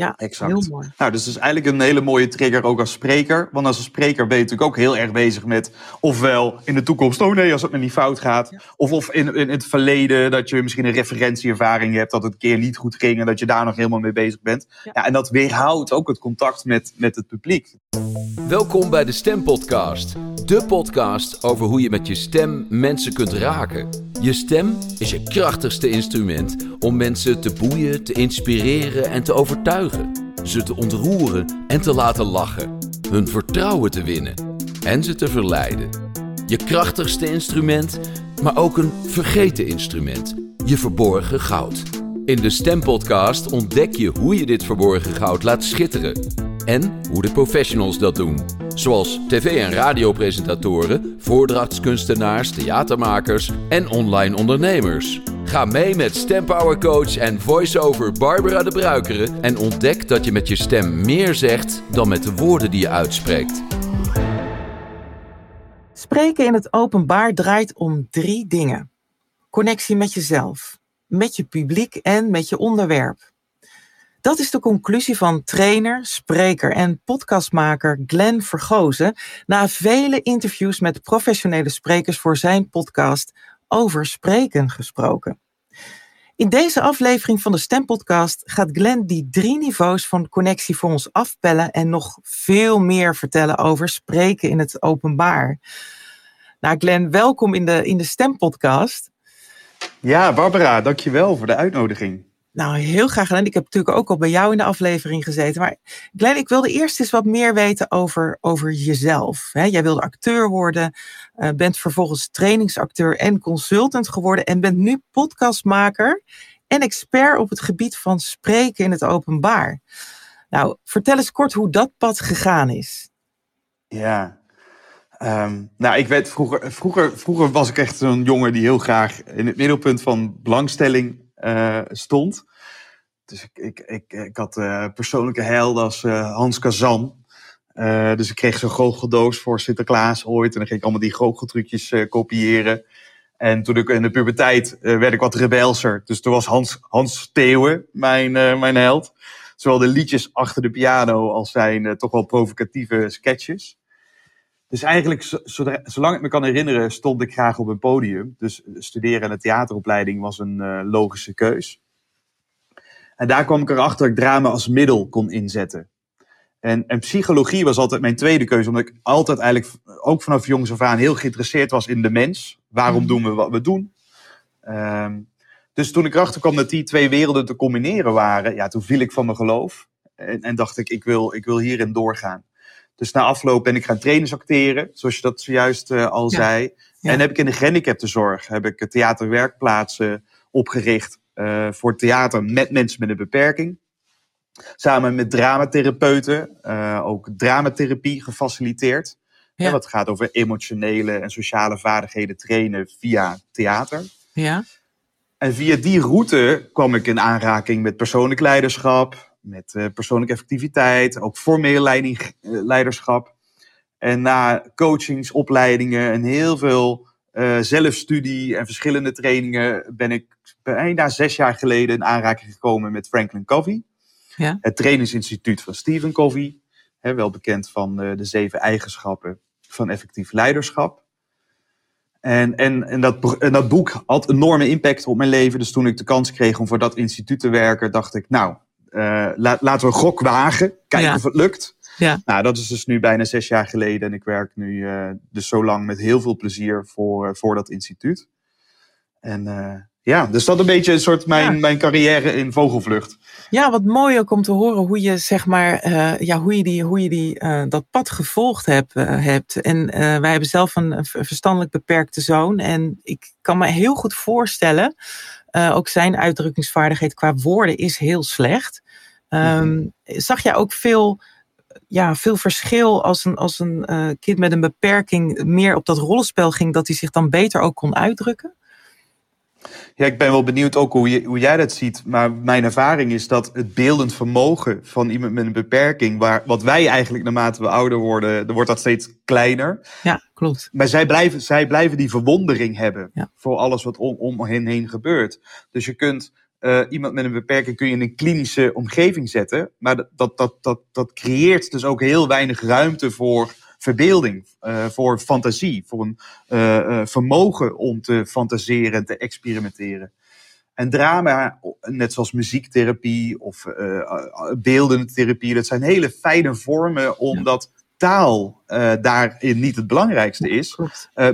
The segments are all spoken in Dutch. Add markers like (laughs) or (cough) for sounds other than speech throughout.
Ja, Exact. heel mooi. Nou, dus dat is eigenlijk een hele mooie trigger ook als spreker. Want als een spreker ben je natuurlijk ook heel erg bezig met... ofwel in de toekomst, oh nee, als het me niet fout gaat. Of, of in, in het verleden dat je misschien een referentieervaring hebt... dat het een keer niet goed ging en dat je daar nog helemaal mee bezig bent. Ja. Ja, en dat weerhoudt ook het contact met, met het publiek. Welkom bij de Stempodcast. De podcast over hoe je met je stem mensen kunt raken. Je stem is je krachtigste instrument om mensen te boeien, te inspireren en te overtuigen. Ze te ontroeren en te laten lachen. Hun vertrouwen te winnen en ze te verleiden. Je krachtigste instrument, maar ook een vergeten instrument. Je verborgen goud. In de Stempodcast ontdek je hoe je dit verborgen goud laat schitteren. En hoe de professionals dat doen. Zoals tv- en radiopresentatoren, voordrachtskunstenaars, theatermakers en online ondernemers. Ga mee met stempower coach en voice-over Barbara de Bruikere en ontdek dat je met je stem meer zegt dan met de woorden die je uitspreekt. Spreken in het openbaar draait om drie dingen: connectie met jezelf, met je publiek en met je onderwerp. Dat is de conclusie van trainer, spreker en podcastmaker Glenn Vergozen na vele interviews met professionele sprekers voor zijn podcast Over Spreken gesproken. In deze aflevering van de Stempodcast gaat Glenn die drie niveaus van connectie voor ons afpellen en nog veel meer vertellen over spreken in het openbaar. Nou, Glenn, welkom in de, in de Stempodcast. Ja, Barbara, dankjewel voor de uitnodiging. Nou, heel graag gedaan. Ik heb natuurlijk ook al bij jou in de aflevering gezeten. Maar Glenn, ik wilde eerst eens wat meer weten over, over jezelf. Jij wilde acteur worden, uh, bent vervolgens trainingsacteur en consultant geworden. En bent nu podcastmaker en expert op het gebied van spreken in het openbaar. Nou, vertel eens kort hoe dat pad gegaan is. Ja, Um, nou, ik weet vroeger, vroeger, vroeger was ik echt zo'n jongen die heel graag in het middelpunt van belangstelling uh, stond. Dus ik, ik, ik, ik had uh, persoonlijke helden als uh, Hans Kazan. dus ik kreeg zo'n goocheldoos voor Sinterklaas ooit. En dan ging ik allemaal die goocheltrucjes kopiëren. En toen ik in de puberteit werd ik wat rebelser. Dus toen was Hans, Hans Theeuwen mijn, mijn held. Zowel de liedjes achter de piano als zijn toch wel provocatieve sketches. Dus eigenlijk, zolang ik me kan herinneren, stond ik graag op een podium. Dus studeren en een theateropleiding was een logische keus. En daar kwam ik erachter dat ik drama als middel kon inzetten. En, en psychologie was altijd mijn tweede keuze, omdat ik altijd eigenlijk, ook vanaf jongs af aan, heel geïnteresseerd was in de mens. Waarom doen we wat we doen? Um, dus toen ik erachter kwam dat die twee werelden te combineren waren, ja, toen viel ik van mijn geloof. En, en dacht ik, ik wil, ik wil hierin doorgaan. Dus na afloop ben ik gaan trainersacteren, zoals je dat zojuist uh, al ja. zei. Ja. En heb ik in de gehandicaptenzorg heb ik theaterwerkplaatsen opgericht uh, voor theater met mensen met een beperking. Samen met dramatherapeuten, uh, ook dramatherapie gefaciliteerd. Ja. Hè, wat gaat over emotionele en sociale vaardigheden trainen via theater. Ja. En via die route kwam ik in aanraking met persoonlijk leiderschap, met uh, persoonlijke effectiviteit, ook formeel leiding, leiderschap. En na coachings, opleidingen en heel veel uh, zelfstudie en verschillende trainingen ben ik bijna zes jaar geleden in aanraking gekomen met Franklin Covey. Ja. Het trainingsinstituut van Stephen Covey. Hè, wel bekend van de zeven eigenschappen van effectief leiderschap. En, en, en, dat, en dat boek had enorme impact op mijn leven. Dus toen ik de kans kreeg om voor dat instituut te werken, dacht ik, nou, uh, la, laten we een gok wagen. Kijken Ja. of het lukt. Ja. Nou, dat is dus nu bijna zes jaar geleden. En ik werk nu uh, dus zo lang met heel veel plezier voor, uh, voor dat instituut. En uh, ja, dus dat een beetje een soort mijn, Ja. mijn carrière in vogelvlucht. Ja, wat mooi ook om te horen hoe je zeg maar, eh, ja, hoe je, die, hoe je die, eh, dat pad gevolgd hebt. eh, hebt. En eh, wij hebben zelf een, een verstandelijk beperkte zoon. En ik kan me heel goed voorstellen, eh, ook zijn uitdrukkingsvaardigheid qua woorden is heel slecht. Ehm, Zag jij ook veel, ja, veel verschil als een, als een eh, kind met een beperking meer op dat rollenspel ging, dat hij zich dan beter ook kon uitdrukken? Ja, ik ben wel benieuwd ook hoe, je, hoe jij dat ziet. Maar mijn ervaring is dat het beeldend vermogen van iemand met een beperking, waar, wat wij eigenlijk naarmate we ouder worden, er wordt dat steeds kleiner. Ja, klopt. Maar zij blijven, zij blijven die verwondering hebben Ja. voor alles wat om, om hen heen gebeurt. Dus je kunt uh, iemand met een beperking kun je in een klinische omgeving zetten. Maar dat, dat, dat, dat, dat creëert dus ook heel weinig ruimte voor verbeelding, uh, voor fantasie, voor een uh, vermogen om te fantaseren en te experimenteren. En drama, net zoals muziektherapie of beeldende therapie, dat zijn hele fijne vormen omdat taal daarin niet het belangrijkste is,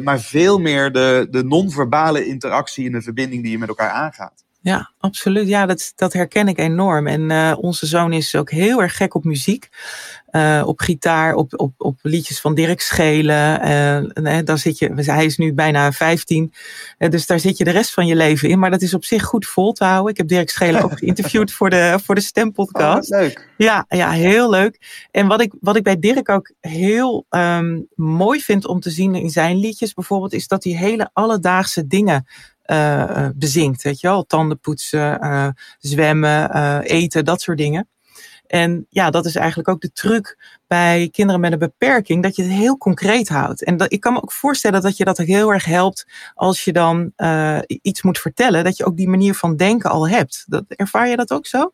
maar veel meer de, de non-verbale interactie en de verbinding die je met elkaar aangaat. Ja, absoluut. Ja, dat, dat herken ik enorm. En uh, onze zoon is ook heel erg gek op muziek. Uh, op gitaar, op, op, op liedjes van Dirk Schelen. Uh, daar zit je, hij is nu bijna 15. dus daar zit je de rest van je leven in. Maar dat is op zich goed vol te houden. Ik heb Dirk Schelen ook (laughs) geïnterviewd voor de, voor de Stempodcast. Oh, leuk. Ja, ja, heel leuk. En wat ik, wat ik bij Dirk ook heel um, mooi vind om te zien in zijn liedjes bijvoorbeeld, is dat hij hele alledaagse dingen uh, bezinkt. Weet je wel, tanden poetsen, uh, zwemmen, uh, eten, dat soort dingen. En ja, dat is eigenlijk ook de truc bij kinderen met een beperking, dat je het heel concreet houdt. En dat, ik kan me ook voorstellen dat je dat ook heel erg helpt als je dan iets moet vertellen, dat je ook die manier van denken al hebt. Dat, ervaar je dat ook zo?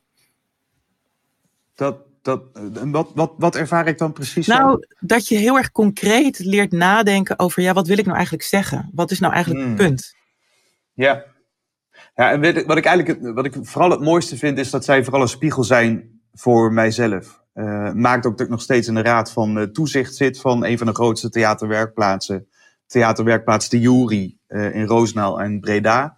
Dat, dat, wat, wat, wat ervaar ik dan precies? Nou, dat je heel erg concreet leert nadenken over, ja, wat wil ik nou eigenlijk zeggen? Wat is nou eigenlijk hmm. het punt? Ja. Ja, en wat ik eigenlijk wat ik vooral het mooiste vind, is dat zij vooral een spiegel zijn voor mijzelf. Uh, maakt ook dat ik nog steeds in de raad van uh, toezicht zit van een van de grootste theaterwerkplaatsen. Theaterwerkplaats de Jury uh, in Roosendaal en Breda.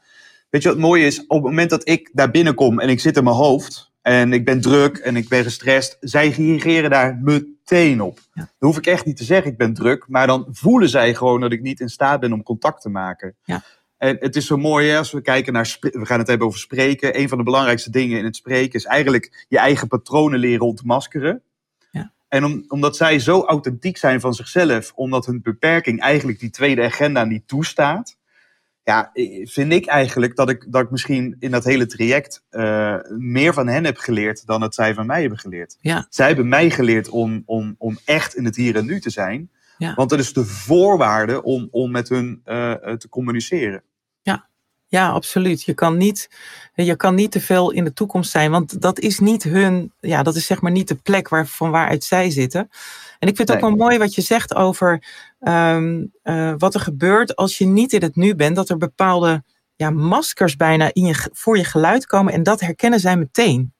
Weet je wat mooi is? Op het moment dat ik daar binnenkom en ik zit in mijn hoofd en ik ben druk en ik ben gestrest, zij reageren daar meteen op. Ja. Dan hoef ik echt niet te zeggen ik ben druk, maar dan voelen zij gewoon dat ik niet in staat ben om contact te maken. Ja. En het is zo mooi hè, als we kijken naar, we gaan het hebben over spreken. Een van de belangrijkste dingen in het spreken is eigenlijk je eigen patronen leren ontmaskeren. Ja. En om, omdat zij zo authentiek zijn van zichzelf, omdat hun beperking eigenlijk die tweede agenda niet toestaat. Ja, vind ik eigenlijk dat ik, dat ik misschien in dat hele traject uh, meer van hen heb geleerd dan dat zij van mij hebben geleerd. Ja. Zij hebben mij geleerd om, om, om echt in het hier en nu te zijn. Ja. Want dat is de voorwaarde om, om met hun uh, te communiceren. Ja. ja, absoluut. Je kan, niet, je kan niet te veel in de toekomst zijn, want dat is niet hun, ja, dat is zeg maar niet de plek waar, van waaruit zij zitten. En ik vind het nee. ook wel mooi wat je zegt over um, uh, wat er gebeurt als je niet in het nu bent, dat er bepaalde ja, maskers bijna in je, voor je geluid komen en dat herkennen zij meteen.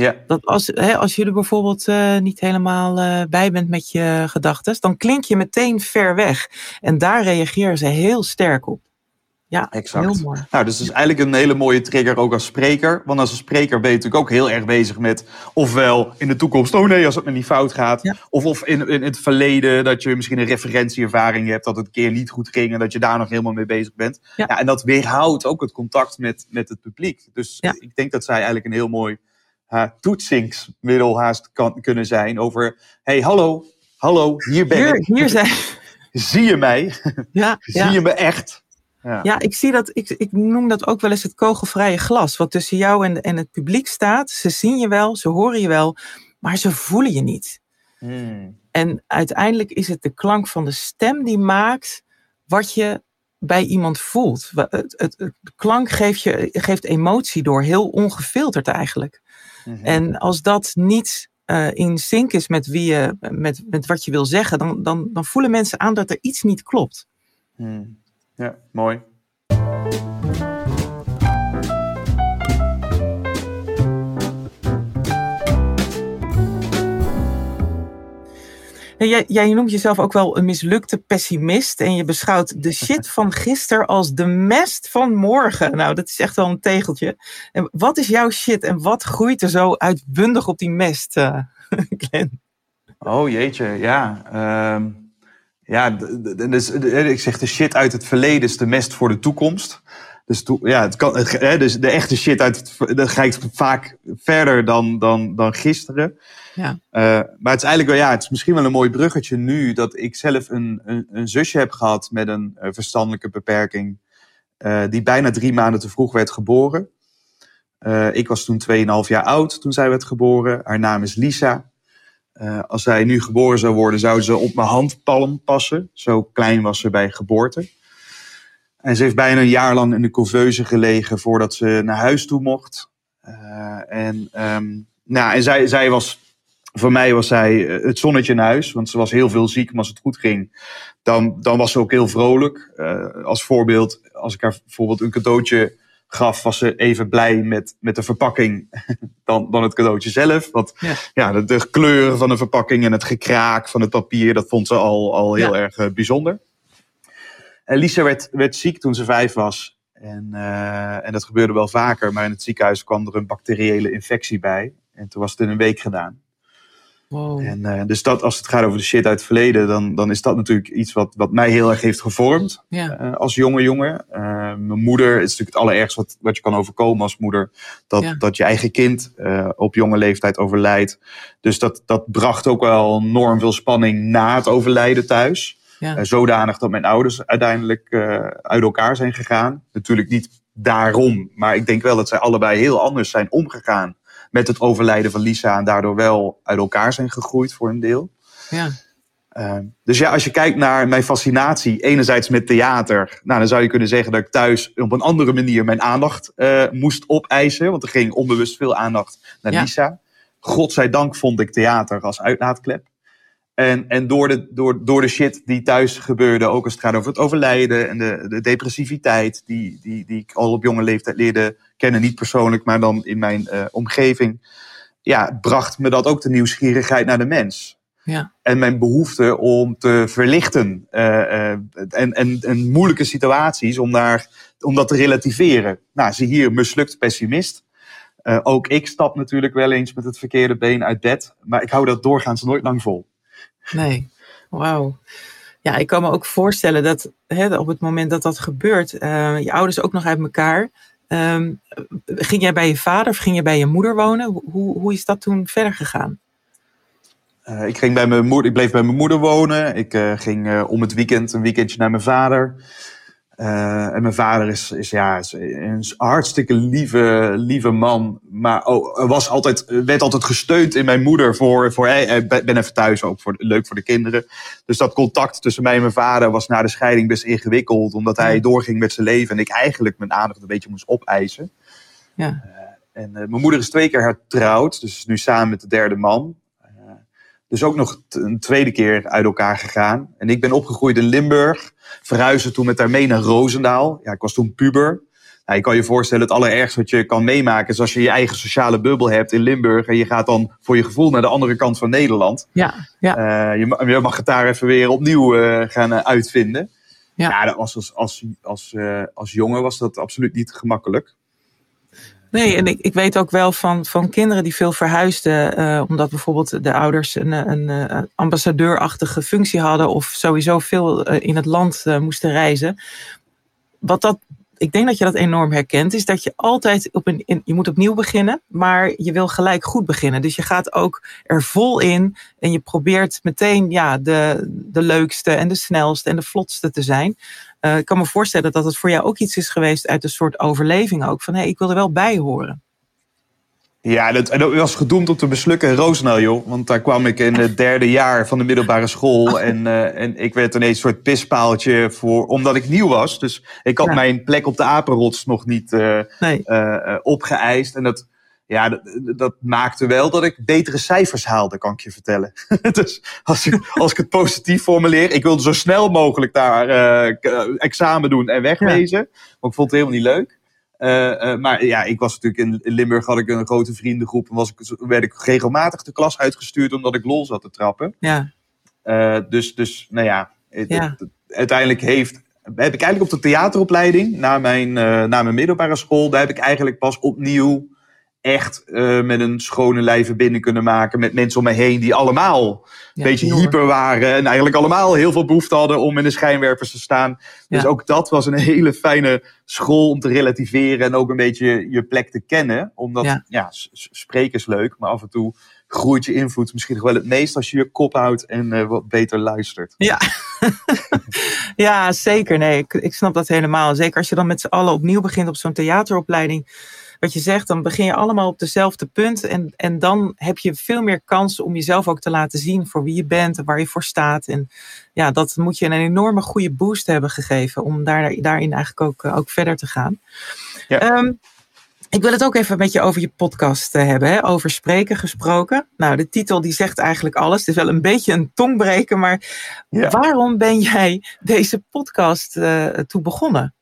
Ja. Dat als, hè, als je er bijvoorbeeld uh, niet helemaal uh, bij bent met je gedachten, dan klink je meteen ver weg. En daar reageren ze heel sterk op. Ja, exact. heel mooi. Nou, dus dat is eigenlijk een hele mooie trigger ook als spreker. Want als een spreker ben je natuurlijk ook heel erg bezig met... ofwel in de toekomst, oh nee, als het me niet fout gaat. Ja. Of, of in, in het verleden dat je misschien een referentieervaring hebt... dat het een keer niet goed ging en dat je daar nog helemaal mee bezig bent. Ja. Ja, en dat weerhoudt ook het contact met, met het publiek. Dus Ja. ik denk dat zij eigenlijk een heel mooi uh, toetsingsmiddel haast kan, kunnen zijn... over, hey, hallo, hallo, hier ben Hier, ik. hier zijn. (laughs) Zie je mij? (laughs) Ja, (laughs) Zie ja. je me echt? Ja. ja, ik zie dat. Ik, ik noem dat ook wel eens het kogelvrije glas. Wat tussen jou en, en het publiek staat. Ze zien je wel, ze horen je wel, maar ze voelen je niet. Hmm. En uiteindelijk is het de klank van de stem die maakt wat je bij iemand voelt. Het, het, het- klank geeft, je, geeft emotie door, heel ongefilterd eigenlijk. Mhm. En als dat niet eh, in sync is met, wie je, met, met wat je wil zeggen, dan, dan, dan voelen mensen aan dat er iets niet klopt. Hmm. Ja, mooi. Jij, jij noemt jezelf ook wel een mislukte pessimist. En je beschouwt de (laughs) shit van gisteren als de mest van morgen. Nou, dat is echt wel een tegeltje. En wat is jouw shit en wat groeit er zo uitbundig op die mest, (laughs) Glenn? Oh jeetje, ja. Ehm, ja, dus, ik zeg de shit uit het verleden is de mest voor de toekomst. Dus ja, het kan, hè, dus de echte shit uit het dat gaat vaak verder dan, dan, dan gisteren. Ja. Eh, maar het is eigenlijk wel, ja, het is misschien wel een mooi bruggetje nu dat ik zelf een, een, een zusje heb gehad met een eh, verstandelijke beperking. eh, die bijna drie maanden te vroeg werd geboren. Ik was toen 2,5 jaar oud toen zij werd geboren. Haar naam is Lisa. Als zij nu geboren zou worden, zou ze op mijn handpalm passen. Zo klein was ze bij geboorte. En ze heeft bijna een jaar lang in de couveuse gelegen voordat ze naar huis toe mocht. en ehm, nou, en zij, zij was voor mij was zij het zonnetje in huis, want ze was heel veel ziek. Maar als het goed ging, dan, dan was ze ook heel vrolijk. als voorbeeld, als ik haar bijvoorbeeld een cadeautje gaf, was ze even blij met, met de verpakking (laughs) dan, dan het cadeautje zelf. Want ja, ja de, de, kleuren van de verpakking en het gekraak van het papier, dat vond ze al, al heel erg uh, bijzonder. En Lisa werd, werd ziek toen ze vijf was. En, uh, en dat gebeurde wel vaker, maar in het ziekenhuis kwam er een bacteriële infectie bij. En toen was het in een week gedaan. En uh, dus dat, als het gaat over de shit uit het verleden, dan, dan is dat natuurlijk iets wat, wat mij heel erg heeft gevormd ja. uh, als jonge jongen. Uh, mijn moeder is natuurlijk het allerergste wat, wat je kan overkomen als moeder. Dat, ja. dat je eigen kind op jonge leeftijd overlijdt. Dus dat, dat bracht ook wel enorm veel spanning na het overlijden thuis. Ja. zodanig dat mijn ouders uiteindelijk uit elkaar zijn gegaan. Natuurlijk niet daarom, maar ik denk wel dat zij allebei heel anders zijn omgegaan met het overlijden van Lisa en daardoor wel uit elkaar zijn gegroeid voor een deel. Ja. Uh, dus ja, als je kijkt naar mijn fascinatie, enerzijds met theater, nou, dan zou je kunnen zeggen dat ik thuis op een andere manier mijn aandacht uh, moest opeisen, want er ging onbewust veel aandacht naar ja. Lisa. Godzijdank vond ik theater als uitlaatklep. En, en door, de, door, door de shit die thuis gebeurde, ook als het gaat over het overlijden en de, de depressiviteit, die, die, die ik al op jonge leeftijd leerde kennen, niet persoonlijk, maar dan in mijn uh, omgeving, ja, bracht me dat ook de nieuwsgierigheid naar de mens. Ja. En mijn behoefte om te verlichten uh, uh, en, en, en moeilijke situaties, om, daar, om dat te relativeren. Nou, zie hier, mislukt pessimist. ook ik stap natuurlijk wel eens met het verkeerde been uit bed, maar ik hou dat doorgaans nooit lang vol. Nee, wauw. Ja, ik kan me ook voorstellen dat hè, op het moment dat dat gebeurt, uh, je ouders ook nog uit elkaar. Um, ging jij bij je vader of ging je bij je moeder wonen? Hoe, hoe is dat toen verder gegaan? Uh, ik, ging bij mijn moeder, ik bleef bij mijn moeder wonen. Ik uh, ging om het weekend een weekendje naar mijn vader. Uh, en mijn vader is, is, ja, is een hartstikke lieve, lieve man. Maar oh, was altijd, werd altijd gesteund in mijn moeder voor, voor ik ben even thuis ook, voor, leuk voor de kinderen. Dus dat contact tussen mij en mijn vader was na de scheiding best ingewikkeld. Omdat hij doorging met zijn leven en ik eigenlijk mijn aandacht een beetje moest opeisen. Ja. Uh, en uh, mijn moeder is twee keer hertrouwd, dus is nu samen met de derde man. Dus ook nog een tweede keer uit elkaar gegaan. En ik ben opgegroeid in Limburg. Verhuisde toen met haar mee naar Roosendaal. Ja, ik was toen puber. Nou, je kan je voorstellen, het allerergste wat je kan meemaken is als je je eigen sociale bubbel hebt in Limburg. En je gaat dan voor je gevoel naar de andere kant van Nederland. Ja, ja. Uh, je, je, mag het daar even weer opnieuw uh, gaan uh, uitvinden. Ja, ja dat was als, als, als, als jongen was dat absoluut niet gemakkelijk. Nee, en ik, ik weet ook wel van, van kinderen die veel verhuisden, uh, omdat bijvoorbeeld de ouders een, een, een ambassadeurachtige functie hadden of sowieso veel uh, in het land moesten reizen. Wat dat, ik denk dat je dat enorm herkent, is dat je altijd op een, in, je moet opnieuw beginnen, maar je wil gelijk goed beginnen. Dus je gaat ook er vol in en je probeert meteen ja, de, de leukste en de snelste en de vlotste te zijn. Uh, ik kan me voorstellen dat het voor jou ook iets is geweest uit een soort overleving ook. Van hé, hey, ik wil er wel bij horen. Ja, dat, dat was gedoemd om te beslukken in Roosendaal, joh. Want daar kwam ik in het derde jaar van de middelbare school. En, uh, en ik werd ineens een soort pispaaltje voor, omdat ik nieuw was. Dus ik had ja. mijn plek op de apenrots nog niet uh, nee. opgeëist. En dat, ja, dat, dat, maakte wel dat ik betere cijfers haalde, kan ik je vertellen. (laughs) dus als ik, als ik het positief formuleer, ik wilde zo snel mogelijk daar uh, examen doen en wegwezen. Ja. Maar ik vond het helemaal niet leuk. Uh, uh, maar ja, ik was natuurlijk in Limburg, had ik een grote vriendengroep. En was ik, werd ik regelmatig de klas uitgestuurd omdat ik lol zat te trappen. Ja. dus, dus, nou ja, ja. Uiteindelijk heeft, heb ik eigenlijk op de theateropleiding, na mijn, na mijn middelbare school, daar heb ik eigenlijk pas opnieuw echt uh, met een schone lijve binnen kunnen maken. Met mensen om me heen die allemaal een beetje hyper waren. En eigenlijk allemaal heel veel behoefte hadden om in de schijnwerpers te staan. Dus ook dat was een (laughs) hele fijne school om te relativeren. En ook een beetje je plek te kennen. Omdat, ja, ja spreken is leuk. Maar af en toe groeit je invloed misschien nog wel het meest als je je kop houdt en uh, wat beter luistert. Ja, (laughs) ja zeker. Nee, ik, ik snap dat helemaal. Zeker als je dan met z'n allen opnieuw begint op zo'n theateropleiding wat je zegt, dan begin je allemaal op dezelfde punt. En, en dan heb je veel meer kans om jezelf ook te laten zien voor wie je bent en waar je voor staat. En ja, dat moet je een enorme goede boost hebben gegeven om daar, daarin eigenlijk ook, ook verder te gaan. Ja. Um, Ik wil het ook even met je over je podcast uh, hebben, hè? over spreken gesproken. Nou, de titel die zegt eigenlijk alles. Het is wel een beetje een tongbreker, maar ja. waarom ben jij deze podcast uh, toe begonnen?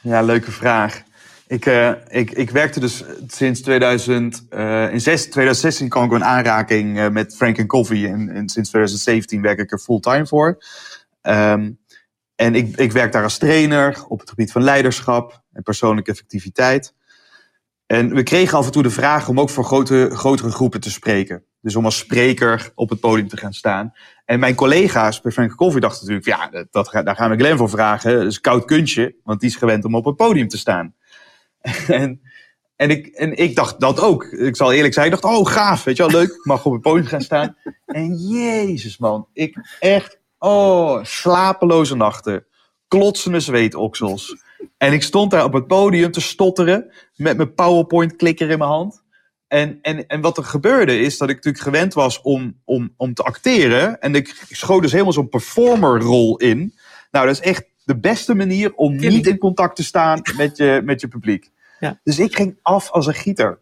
Ja, leuke vraag. Ik, uh, ik, ik werkte dus sinds 2000, in 6, 2016 kwam ik in aanraking met Frank Coffee en, en, sinds 2017 werk ik er fulltime voor. Um, en ik, ik werk daar als trainer op het gebied van leiderschap en persoonlijke effectiviteit. En we kregen af en toe de vraag om ook voor grote, grotere groepen te spreken. Dus om als spreker op het podium te gaan staan. En mijn collega's bij Frank Coffee dachten natuurlijk, ja, dat, daar gaan we Glenn voor vragen. Dat is een koud kunstje, want die is gewend om op het podium te staan. (laughs) en, en, ik, en ik dacht dat ook. Ik zal eerlijk zijn, ik dacht, oh gaaf, weet je wel, leuk. Ik mag op het podium gaan staan. (laughs) en jezus man, ik echt, oh, slapeloze nachten. Klotsende zweetoksels. En ik stond daar op het podium te stotteren met mijn PowerPoint-klikker in mijn hand. En, en, en wat er gebeurde is dat ik natuurlijk gewend was om, om, om te acteren. En ik schoot dus helemaal zo'n performerrol in. Nou, dat is echt de beste manier om niet in contact te staan met je, met je publiek. Ja. Dus ik ging af als een gieter.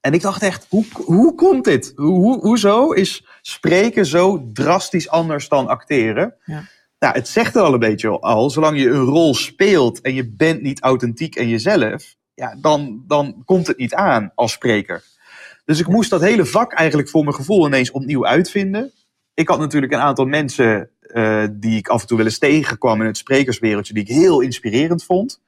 En ik dacht echt, hoe, hoe komt dit? Hoe, hoezo is spreken zo drastisch anders dan acteren? Ja. Nou, het zegt er al een beetje al. Zolang je een rol speelt en je bent niet authentiek en jezelf, ja, dan, dan komt het niet aan als spreker. Dus ik moest dat hele vak eigenlijk voor mijn gevoel ineens opnieuw uitvinden. Ik had natuurlijk een aantal mensen uh, die ik af en toe wel eens tegenkwam in het sprekerswereldje, die ik heel inspirerend vond.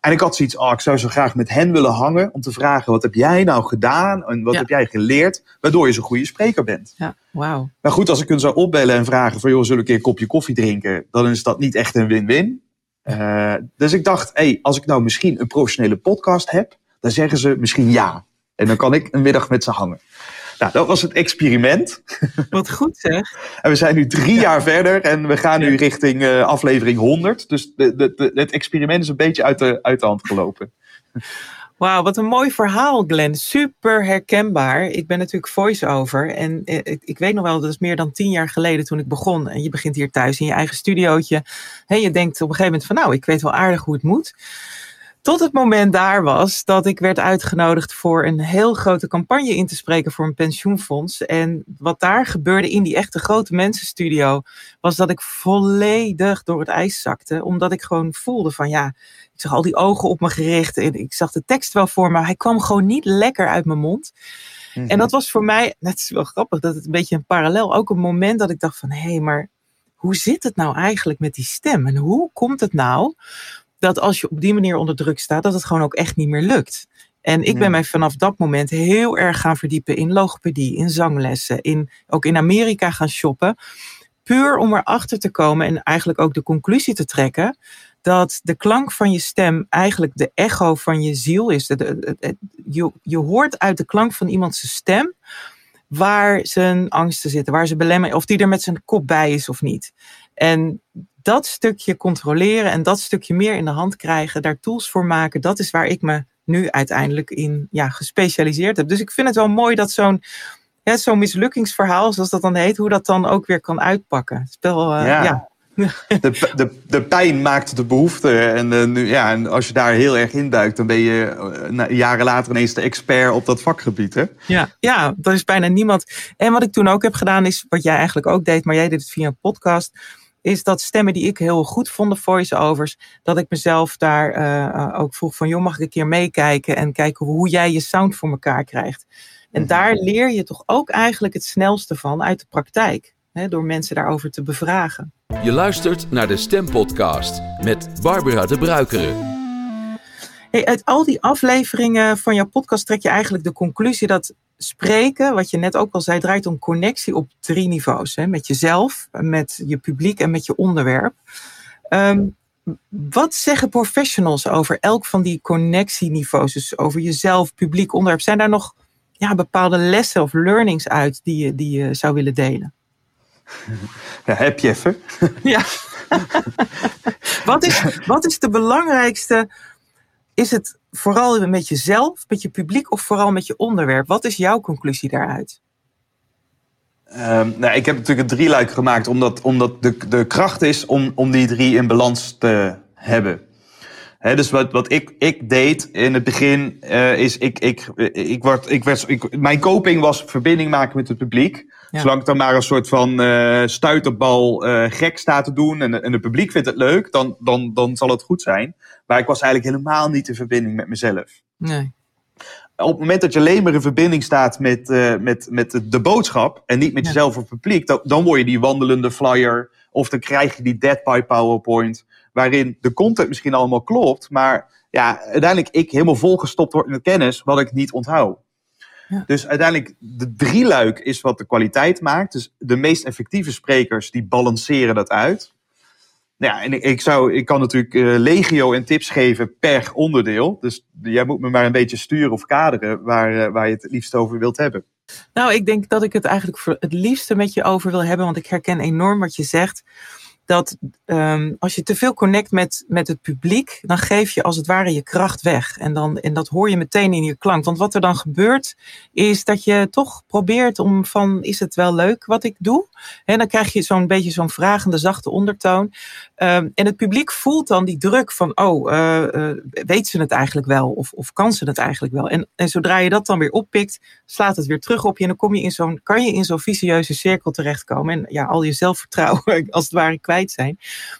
En ik had zoiets, oh, ik zou zo graag met hen willen hangen om te vragen, wat heb jij nou gedaan en wat heb jij geleerd, waardoor je zo'n goede spreker bent. Ja, wauw. Maar goed, als ik hun zou opbellen en vragen van, joh, zullen we een keer een kopje koffie drinken, dan is dat niet echt een win-win. Uh, dus ik dacht, hey, als ik nou misschien een professionele podcast heb, dan zeggen ze misschien ja. En dan kan ik een middag met ze hangen. Nou, dat was het experiment. Wat goed zeg. en we zijn nu drie jaar verder en we gaan nu richting uh, aflevering 100. Dus de, de, de, het experiment is een beetje uit de, uit de hand gelopen. Wauw, wat een mooi verhaal, Glenn. Super herkenbaar. Ik ben natuurlijk voice-over. En eh, ik, ik, weet nog wel, dat is meer dan tien jaar geleden toen ik begon. En je begint hier thuis in je eigen studiootje. En je denkt op een gegeven moment van, nou, ik weet wel aardig hoe het moet. Tot het moment daar was dat ik werd uitgenodigd voor een heel grote campagne in te spreken voor een pensioenfonds. En wat daar gebeurde in die echte grote mensenstudio, was dat ik volledig door het ijs zakte. Omdat ik gewoon voelde van ja, ik zag al die ogen op me gericht en ik zag de tekst wel voor me. Hij kwam gewoon niet lekker uit mijn mond. En dat mhm. was voor mij, (laughs) net is wel grappig, dat het een beetje een parallel, ook een moment dat ik dacht van hé, hey, maar hoe zit het nou eigenlijk met die stem? En hoe komt het nou dat als je op die manier onder druk staat, dat het gewoon ook echt niet meer lukt. En ik ben mij vanaf dat moment heel erg gaan verdiepen in logopedie, in zanglessen, in, ook in Amerika gaan shoppen. Puur om erachter te komen en eigenlijk ook de conclusie te trekken dat de klank van je stem eigenlijk de echo van je ziel is. Je, je hoort uit de klank van iemands stem waar zijn angsten zitten, waar ze belemmeren, of die er met zijn kop bij is of niet. En dat stukje controleren en dat stukje meer in de hand krijgen, daar tools voor maken, dat is waar ik me nu uiteindelijk in ja, gespecialiseerd heb. Dus ik vind het wel mooi dat zo'n ja, zo'n mislukkingsverhaal, zoals dat dan heet, hoe dat dan ook weer kan uitpakken. Spel, uh, ja. ja. (laughs) De, de, de pijn maakt de behoefte. En, uh, nu, ja, en als je daar heel erg in duikt, dan ben je uh, jaren later ineens de expert op dat vakgebied. Hè? Ja, ja, er is bijna niemand. En wat ik toen ook heb gedaan, is wat jij eigenlijk ook deed, maar jij deed het via een podcast is dat stemmen die ik heel goed vond, de voice-overs, dat ik mezelf daar uh, ook vroeg van, joh, mag ik een keer meekijken en kijken hoe jij je sound voor elkaar krijgt. En mhm. daar leer je toch ook eigenlijk het snelste van uit de praktijk, hè, door mensen daarover te bevragen. Je luistert naar de Stempodcast met Barbara de Bruikere. Hey, uit al die afleveringen van jouw podcast trek je eigenlijk de conclusie dat spreken, wat je net ook al zei, draait om connectie op drie niveaus. Hè? Met jezelf, met je publiek en met je onderwerp. Ehm, wat zeggen professionals over elk van die connectieniveaus? Dus over jezelf, publiek, onderwerp. Zijn daar nog ja, bepaalde lessen of learnings uit die je, die je zou willen delen? (laughs) Ja, heb je even. (laughs) Ja. (laughs) wat, is, wat is de belangrijkste is het vooral met jezelf, met je publiek of vooral met je onderwerp? Wat is jouw conclusie daaruit? Um, nou, ik heb natuurlijk een drieluik gemaakt, omdat, omdat de, de kracht is om, om die drie in balans te hebben. Dus wat, wat ik, ik deed in het begin uh, is, ik, ik, ik, word, ik werd, ik, mijn coping was verbinding maken met het publiek. Zolang ik dan maar een soort van uh, stuiterbal uh, gek sta te doen en, en het publiek vindt het leuk, dan, dan, dan zal het goed zijn. Maar ik was eigenlijk helemaal niet in verbinding met mezelf. Nee. Op het moment dat je alleen maar in verbinding staat met, met, met de boodschap en niet met jezelf of het publiek, dan, dan word je die wandelende flyer of dan krijg je die dead by PowerPoint waarin de content misschien allemaal klopt, maar ja, uiteindelijk ik helemaal volgestopt word met kennis wat ik niet onthoud. Ja. Dus uiteindelijk, de drieluik is wat de kwaliteit maakt. Dus de meest effectieve sprekers, die balanceren dat uit. Nou ja, en ik, zou, ik kan natuurlijk uh, legio en tips geven per onderdeel. Dus jij moet me maar een beetje sturen of kaderen waar, uh, waar je het het liefst over wilt hebben. Nou, ik denk dat ik het eigenlijk het liefste met je over wil hebben, want ik herken enorm wat je zegt dat um, als je te veel connect met, met het publiek, dan geef je als het ware je kracht weg. En, dan, en dat hoor je meteen in je klank. Want wat er dan gebeurt, is dat je toch probeert om van, is het wel leuk wat ik doe? En dan krijg je zo'n beetje zo'n vragende, zachte ondertoon. Um, en het publiek voelt dan die druk van, oh, uh, uh, weet ze het eigenlijk wel? Of, of kan ze het eigenlijk wel? En, en zodra je dat dan weer oppikt, slaat het weer terug op je. En dan kom je in zo'n, kan je in zo'n vicieuze cirkel terechtkomen. En ja, al je zelfvertrouwen (laughs) als het ware kwijt zijn.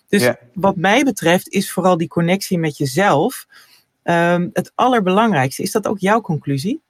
Dus ja. wat mij betreft is vooral die connectie met jezelf um, het allerbelangrijkste. Is dat ook jouw conclusie?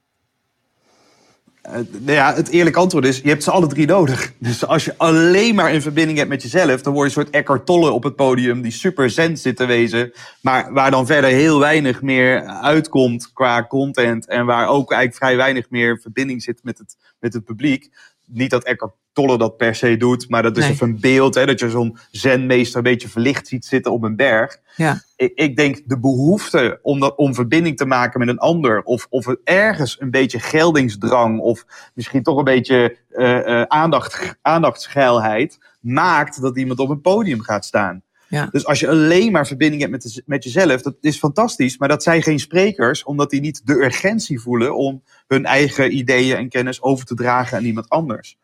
Uh, nou ja, het eerlijke antwoord is, je hebt ze alle drie nodig. Dus als je alleen maar in verbinding hebt met jezelf, dan word je een soort Eckhart Tolle op het podium, die super zen zit te wezen, maar waar dan verder heel weinig meer uitkomt qua content en waar ook eigenlijk vrij weinig meer verbinding zit met het, met het publiek. Niet dat Eckhart Tolle dat per se doet, maar dat is nee. even een beeld, hè, dat je zo'n zenmeester een beetje verlicht ziet zitten op een berg. Ja. Ik, ik denk de behoefte om, dat, om verbinding te maken met een ander, of, of ergens een beetje geldingsdrang, of misschien toch een beetje uh, uh, aandacht, aandachtsgeilheid, maakt dat iemand op een podium gaat staan. Ja. Dus als je alleen maar verbinding hebt met, de, met jezelf, dat is fantastisch, maar dat zijn geen sprekers, omdat die niet de urgentie voelen om hun eigen ideeën en kennis over te dragen aan iemand anders.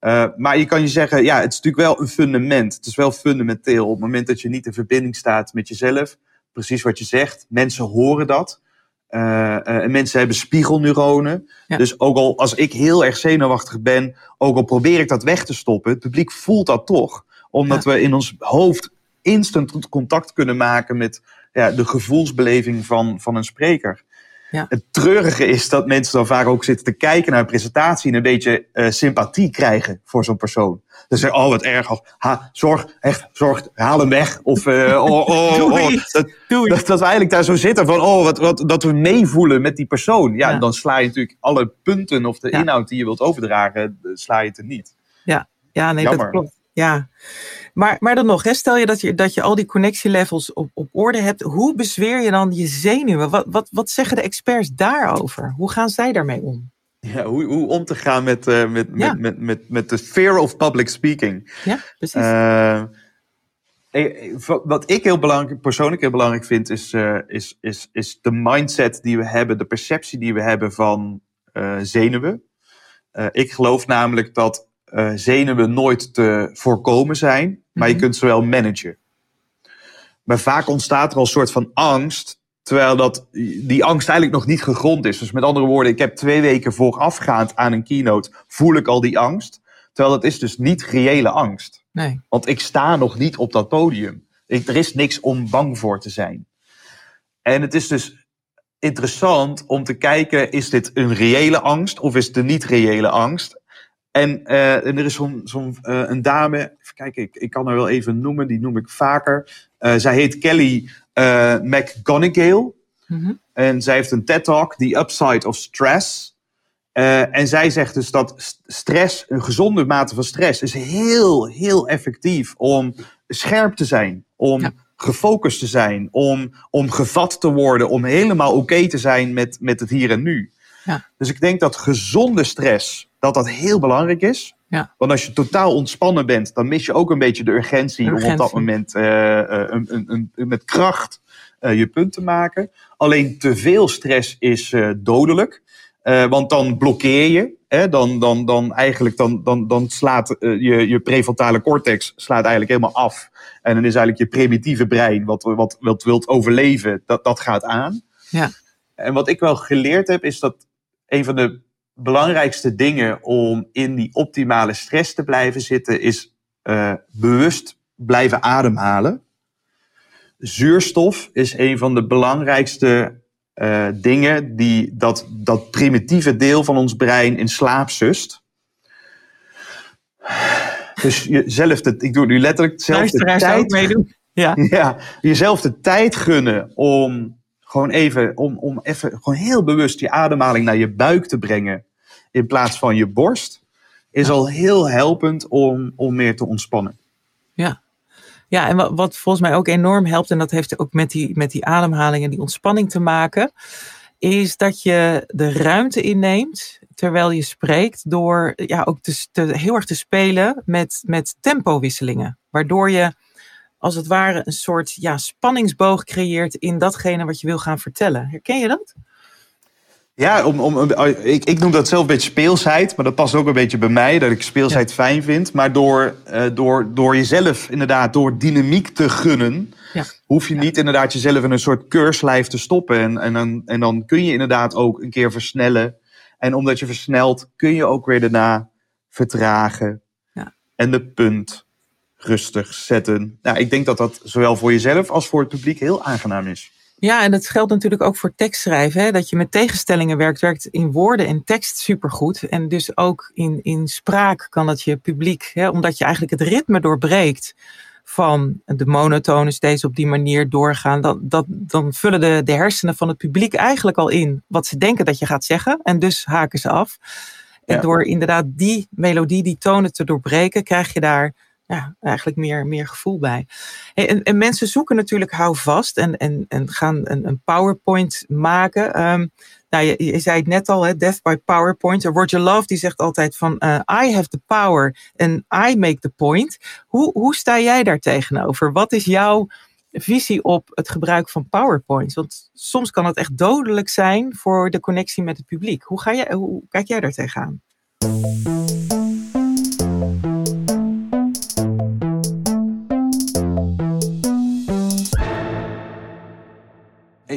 Uh, maar je kan je zeggen, ja, het is natuurlijk wel een fundament. Het is wel fundamenteel. Op het moment dat je niet in verbinding staat met jezelf, precies wat je zegt, mensen horen dat. Uh, uh, en mensen hebben spiegelneuronen. Ja. Dus ook al als ik heel erg zenuwachtig ben, ook al probeer ik dat weg te stoppen, het publiek voelt dat toch. Omdat ja. we in ons hoofd instant contact kunnen maken met ja, de gevoelsbeleving van, van een spreker. Ja. Het treurige is dat mensen dan vaak ook zitten te kijken naar een presentatie en een beetje uh, sympathie krijgen voor zo'n persoon. Dus zeggen, oh wat erg, of ha, zorg, echt, zorg, haal hem weg. Of, uh, (laughs) oh, oh, Doei. oh, dat, dat, dat we eigenlijk daar zo zitten van, oh, wat, wat, dat we meevoelen met die persoon. Ja, Ja. dan sla je natuurlijk alle punten of de Ja. inhoud die je wilt overdragen, eh, sla je het niet. Ja, ja nee, Jammer. dat klopt. Ja. Maar, maar dan nog, hè, stel je dat, je dat je al die connectielevels op, op orde hebt. Hoe bezweer je dan je zenuwen? Wat, wat, wat zeggen de experts daarover? Hoe gaan zij daarmee om? Ja, hoe, hoe om te gaan met, uh, met, Ja. met, met, met, met de fear of public speaking. Ja, precies. Uh, wat ik heel belangrijk, persoonlijk heel belangrijk vind, is, uh, is, is, is de mindset die we hebben, de perceptie die we hebben van zenuwen. Ik geloof namelijk dat uh, zenuwen nooit te voorkomen zijn, maar je kunt ze wel managen. Maar vaak ontstaat er al een soort van angst, terwijl dat, die angst eigenlijk nog niet gegrond is. Dus met andere woorden, ik heb twee weken voorafgaand aan een keynote, voel ik al die angst. Terwijl dat is dus niet reële angst. Nee. Want ik sta nog niet op dat podium. Ik, er is niks om bang voor te zijn. En het is dus interessant om te kijken, is dit een reële angst of is het een niet reële angst? En, uh, en er is zo'n zo uh, een dame, even kijken, ik, ik kan haar wel even noemen, die noem ik vaker. Uh, zij heet Kelly McGonigal. Mm-hmm. En zij heeft een TED-talk, The Upside of Stress. En zij zegt dus dat stress, een gezonde mate van stress, is heel, heel effectief om scherp te zijn. Om ja. gefocust te zijn. Om, om gevat te worden. Om helemaal oké okay te zijn met, met het hier en nu. Ja. Dus ik denk dat gezonde stress, dat dat heel belangrijk is. Ja. Want als je totaal ontspannen bent, dan mis je ook een beetje de urgentie, urgentie. om op dat moment uh, een, een, een, met kracht uh, je punt te maken. Alleen te veel stress is uh, dodelijk. Want dan blokkeer je. hè, dan, dan, dan eigenlijk dan, dan, dan slaat je, je prefrontale cortex slaat eigenlijk helemaal af. En dan is eigenlijk je primitieve brein, wat, wat, wat wilt overleven, dat, dat gaat aan. Ja. En wat ik wel geleerd heb, is dat een van de belangrijkste dingen om in die optimale stress te blijven zitten, is uh, bewust blijven ademhalen. Zuurstof is een van de belangrijkste uh, dingen die dat, dat primitieve deel van ons brein in slaap zust. Dus jezelf, de, ik doe nu letterlijk dezelfde tijd. meedoen. Ja. (laughs) ja, jezelf de tijd gunnen om gewoon even, om, om even gewoon heel bewust je ademhaling naar je buik te brengen in plaats van je borst, is al heel helpend om, om meer te ontspannen. Ja. Ja, en wat, wat volgens mij ook enorm helpt, en dat heeft ook met die, met die ademhaling en die ontspanning te maken, is dat je de ruimte inneemt terwijl je spreekt, door ja, ook te, te, heel erg te spelen met, met tempowisselingen. Waardoor je als het ware een soort ja, spanningsboog creëert in datgene wat je wil gaan vertellen. Herken je dat? Ja, om, om, ik, ik noem dat zelf een beetje speelsheid, maar dat past ook een beetje bij mij, dat ik speelsheid fijn vind. Maar door, uh, door, door jezelf inderdaad, door dynamiek te gunnen, ja. hoef je niet inderdaad jezelf in een soort keurslijf te stoppen. En, en, dan, en dan kun je inderdaad ook een keer versnellen. En omdat je versnelt, kun je ook weer daarna vertragen. Ja. En de punt rustig zetten. Nou, ik denk dat dat zowel voor jezelf als voor het publiek heel aangenaam is. Ja, en dat geldt natuurlijk ook voor tekstschrijven. Hè? Dat je met tegenstellingen werkt, werkt in woorden en tekst supergoed. En dus ook in, in spraak kan dat je publiek, hè? omdat je eigenlijk het ritme doorbreekt van de monotonen steeds op die manier doorgaan. Dan, dat, dan vullen de, de hersenen van het publiek eigenlijk al in wat ze denken dat je gaat zeggen. En dus haken ze af. En door inderdaad die melodie, die tonen te doorbreken, krijg je daar ja, eigenlijk meer, meer gevoel bij. En, en mensen zoeken natuurlijk houvast en, en, en gaan een, een PowerPoint maken. Um, nou, je, je, zei het net al, hè, Death by PowerPoint. Roger Love die zegt altijd van uh, I have the power and I make the point. Hoe, hoe sta jij daar tegenover? Wat is jouw visie op het gebruik van PowerPoint? Want soms kan het echt dodelijk zijn voor de connectie met het publiek. Hoe, ga jij, hoe kijk jij daar tegenaan?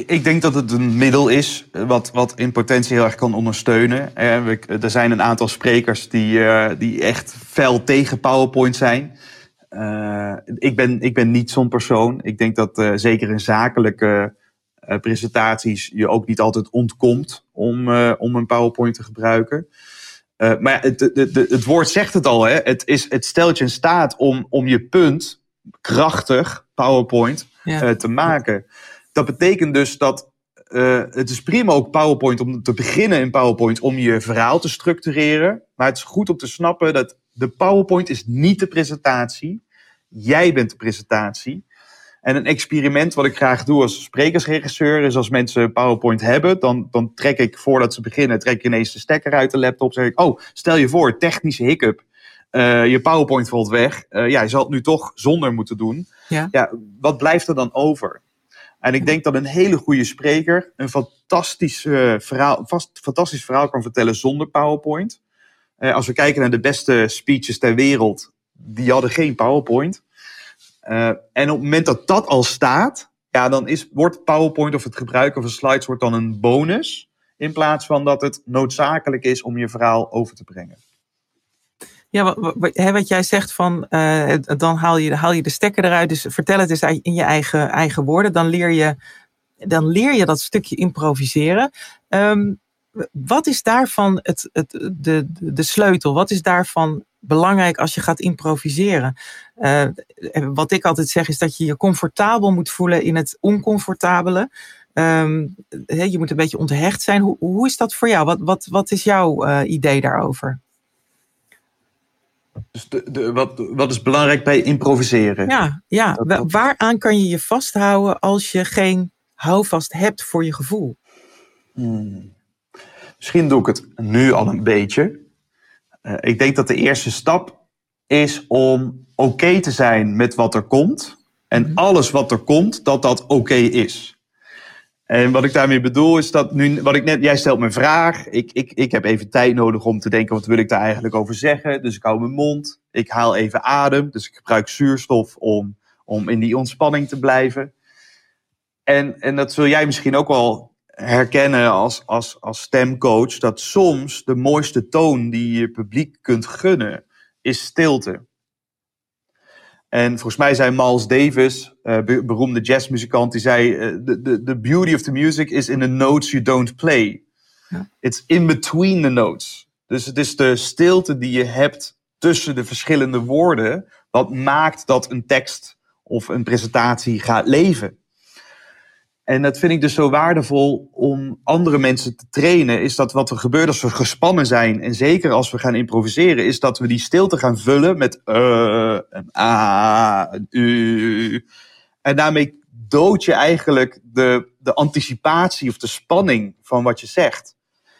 Ik denk dat het een middel is wat, wat in potentie heel erg kan ondersteunen. Er zijn een aantal sprekers die, uh, die echt fel tegen PowerPoint zijn. Uh, ik, ben, ik ben niet zo'n persoon. Ik denk dat uh, zeker in zakelijke presentaties je ook niet altijd ontkomt om, om een PowerPoint te gebruiken. maar het, het, het, het, woord zegt het al, hè? Het, is, het stelt je in staat om, om je punt krachtig, PowerPoint, ja. te maken. Dat betekent dus dat uh, het is prima ook PowerPoint om te beginnen in PowerPoint om je verhaal te structureren. Maar het is goed om te snappen dat de PowerPoint is niet de presentatie. Jij bent de presentatie. En een experiment wat ik graag doe als sprekersregisseur is als mensen PowerPoint hebben, dan, dan trek ik voordat ze beginnen, trek ik ineens de stekker uit de laptop. Zeg ik, oh, stel je voor, technische hiccup. Uh, je PowerPoint valt weg. Uh, ja, je zal het nu toch zonder moeten doen. Ja. ja, wat blijft er dan over? En ik denk dat een hele goede spreker een fantastisch, uh, verhaal, vast, fantastisch verhaal kan vertellen zonder PowerPoint. Uh, als we kijken naar de beste speeches ter wereld, die hadden geen PowerPoint. Uh, en op het moment dat dat al staat, ja, dan is, wordt PowerPoint of het gebruiken van slides wordt dan een bonus. In plaats van dat het noodzakelijk is om je verhaal over te brengen. Ja, wat, wat, wat, jij zegt van uh, dan haal je, haal je de stekker eruit. Dus vertel het eens in je eigen, eigen woorden. Dan leer, je, dan leer je dat stukje improviseren. Um, wat is daarvan het, het, de, de sleutel? Wat is daarvan belangrijk als je gaat improviseren? Uh, wat ik altijd zeg is dat je je comfortabel moet voelen in het oncomfortabele. Um, je moet een beetje onthecht zijn. Hoe, hoe is dat voor jou? Wat, wat, wat is jouw uh, idee daarover? Dus de, de, wat, wat is belangrijk bij improviseren? Ja, ja. Dat, waaraan kan je je vasthouden als je geen houvast hebt voor je gevoel? Hmm. Misschien doe ik het nu al een beetje. Uh, ik denk dat de eerste stap is om oké okay te zijn met wat er komt. En -hmm. alles wat er komt, dat dat oké okay is. En wat ik daarmee bedoel is dat nu, wat ik net, jij stelt me een vraag. Ik, ik, ik heb even tijd nodig om te denken, wat wil ik daar eigenlijk over zeggen? Dus ik hou mijn mond. Ik haal even adem. Dus ik gebruik zuurstof om, om in die ontspanning te blijven. En, en dat zul jij misschien ook wel herkennen als, als, als stemcoach. Dat soms de mooiste toon die je publiek kunt gunnen, is stilte. En volgens mij zei Miles Davis, uh, beroemde jazzmuzikant, die zei: uh, the, the, beauty of the music is in the notes you don't play. Ja. It's in between the notes. Dus het is de stilte die je hebt tussen de verschillende woorden, wat maakt dat een tekst of een presentatie gaat leven. En dat vind ik dus zo waardevol om andere mensen te trainen. Is dat wat er gebeurt als we gespannen zijn. En zeker als we gaan improviseren. Is dat we die stilte gaan vullen met uh, een a, een u. En daarmee dood je eigenlijk de, de anticipatie of de spanning van wat je zegt.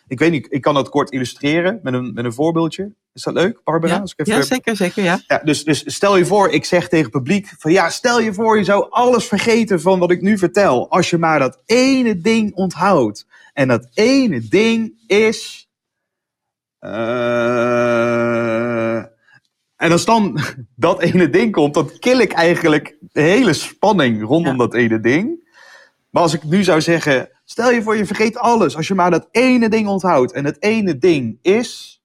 Ik weet niet, ik kan dat kort illustreren met een, met een voorbeeldje. Is dat leuk, Barbara? Ja, even... ja zeker, zeker, ja. ja dus, dus stel je voor, ik zeg tegen het publiek van ja, stel je voor, je zou alles vergeten van wat ik nu vertel. Als je maar dat ene ding onthoudt. En dat ene ding is... Uh, en als dan (laughs) dat ene ding komt, dan kill ik eigenlijk de hele spanning rondom dat ene ding. Maar als ik nu zou zeggen, stel je voor je vergeet alles. Als je maar dat ene ding onthoudt. En dat ene ding is...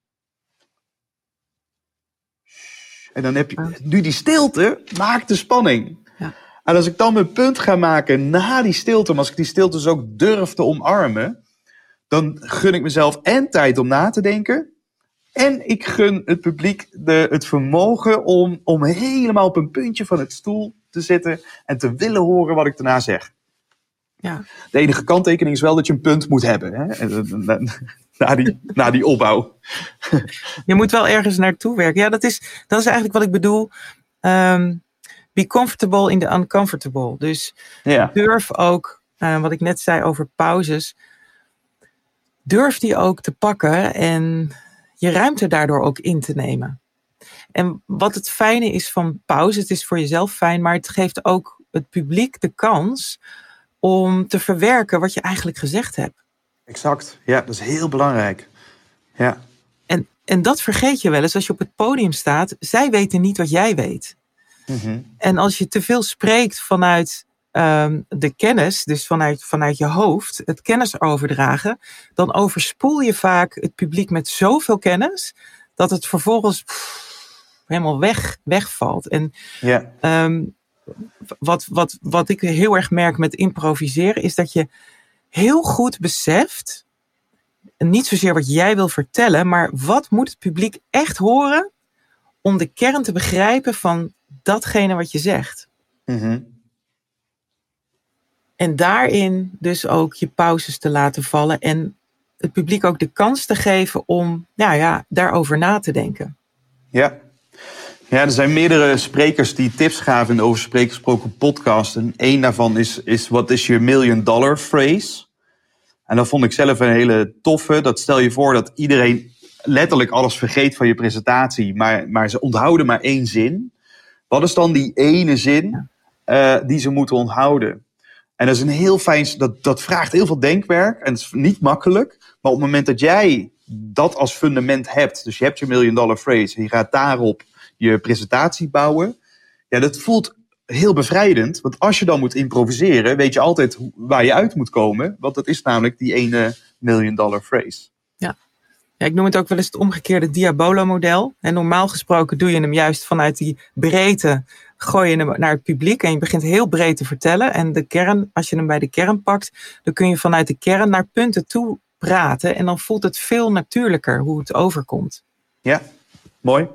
En dan heb je nu die stilte, maakt de spanning. Ja. En als ik dan mijn punt ga maken na die stilte, maar als ik die stilte dus ook durf te omarmen, dan gun ik mezelf en tijd om na te denken. En ik gun het publiek de, het vermogen om, om helemaal op een puntje van het stoel te zitten en te willen horen wat ik daarna zeg. Ja. De enige kanttekening is wel dat je een punt moet hebben. Hè? na, die, na die opbouw. (laughs) Je moet wel ergens naartoe werken. Ja, dat is, dat is eigenlijk wat ik bedoel. Um, be comfortable in the uncomfortable. Dus ja. durf ook, uh, wat ik net zei over pauzes, durf die ook te pakken en je ruimte daardoor ook in te nemen. En wat het fijne is van pauze, het is voor jezelf fijn, maar het geeft ook het publiek de kans om te verwerken wat je eigenlijk gezegd hebt. Exact, ja, dat is heel belangrijk. Ja. En, en dat vergeet je wel eens als je op het podium staat. Zij weten niet wat jij weet. Mm En als je te veel spreekt vanuit um, de kennis, dus vanuit, vanuit je hoofd, het kennis overdragen, dan overspoel je vaak het publiek met zoveel kennis dat het vervolgens pff, helemaal weg, wegvalt. En ja. Um, wat, wat, wat ik heel erg merk met improviseren, is dat je heel goed beseft, niet zozeer wat jij wil vertellen, maar wat moet het publiek echt horen om de kern te begrijpen van datgene wat je zegt. Mm En daarin dus ook je pauzes te laten vallen en het publiek ook de kans te geven om nou ja, daarover na te denken. Ja, ja, er zijn meerdere sprekers die tips gaven in de Over Sprekersproken podcast. En één daarvan is, is wat is je million dollar phrase? En dat vond ik zelf een hele toffe. Dat stel je voor dat iedereen letterlijk alles vergeet van je presentatie, maar, maar ze onthouden maar één zin. Wat is dan die ene zin uh, die ze moeten onthouden? En dat is een heel fijn, dat, dat vraagt heel veel denkwerk en het is niet makkelijk. Maar op het moment dat jij dat als fundament hebt, dus je hebt je million dollar phrase en je gaat daarop je presentatie bouwen. Ja, dat voelt heel bevrijdend. Want als je dan moet improviseren, weet je altijd waar je uit moet komen. Want dat is namelijk die ene million dollar phrase. Ja. ja ik noem het ook wel eens het omgekeerde Diabolo-model. En normaal gesproken doe je hem juist vanuit die breedte, gooi je hem naar het publiek en je begint heel breed te vertellen. En de kern, als je hem bij de kern pakt, dan kun je vanuit de kern naar punten toe praten. En dan voelt het veel natuurlijker hoe het overkomt. Ja, mooi.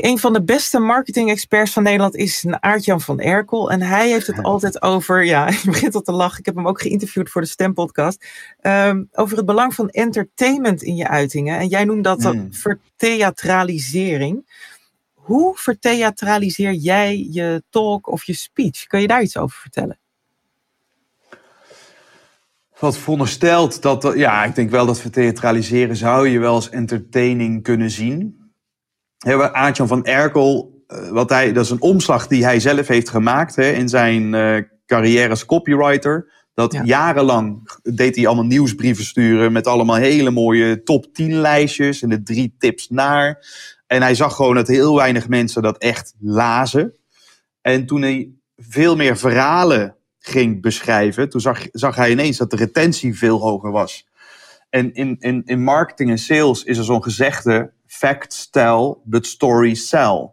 Een van de beste marketing-experts van Nederland is Aartjan van Erkel. En hij heeft het altijd over, ja, je begint al te lachen. Ik heb hem ook geïnterviewd voor de Stempodcast. Um, over het belang van entertainment in je uitingen. En jij noemt dat mm. vertheatralisering. Hoe vertheatraliseer jij je talk of je speech? Kun je daar iets over vertellen? Wat veronderstelt dat, ja, ik denk wel dat vertheatraliseren zou je wel als entertaining kunnen zien hebben Aartjan van Erkel, eh, wat hij, dat is een omslag die hij zelf heeft gemaakt hè, in zijn uh, carrière als copywriter. Dat Ja. jarenlang deed hij allemaal nieuwsbrieven sturen met allemaal hele mooie top 10 lijstjes en de drie tips naar. En hij zag gewoon dat heel weinig mensen dat echt lazen. En toen hij veel meer verhalen ging beschrijven, toen zag, zag hij ineens dat de retentie veel hoger was. En in, in, in marketing en sales is er zo'n gezegde: facts tell, but stories sell.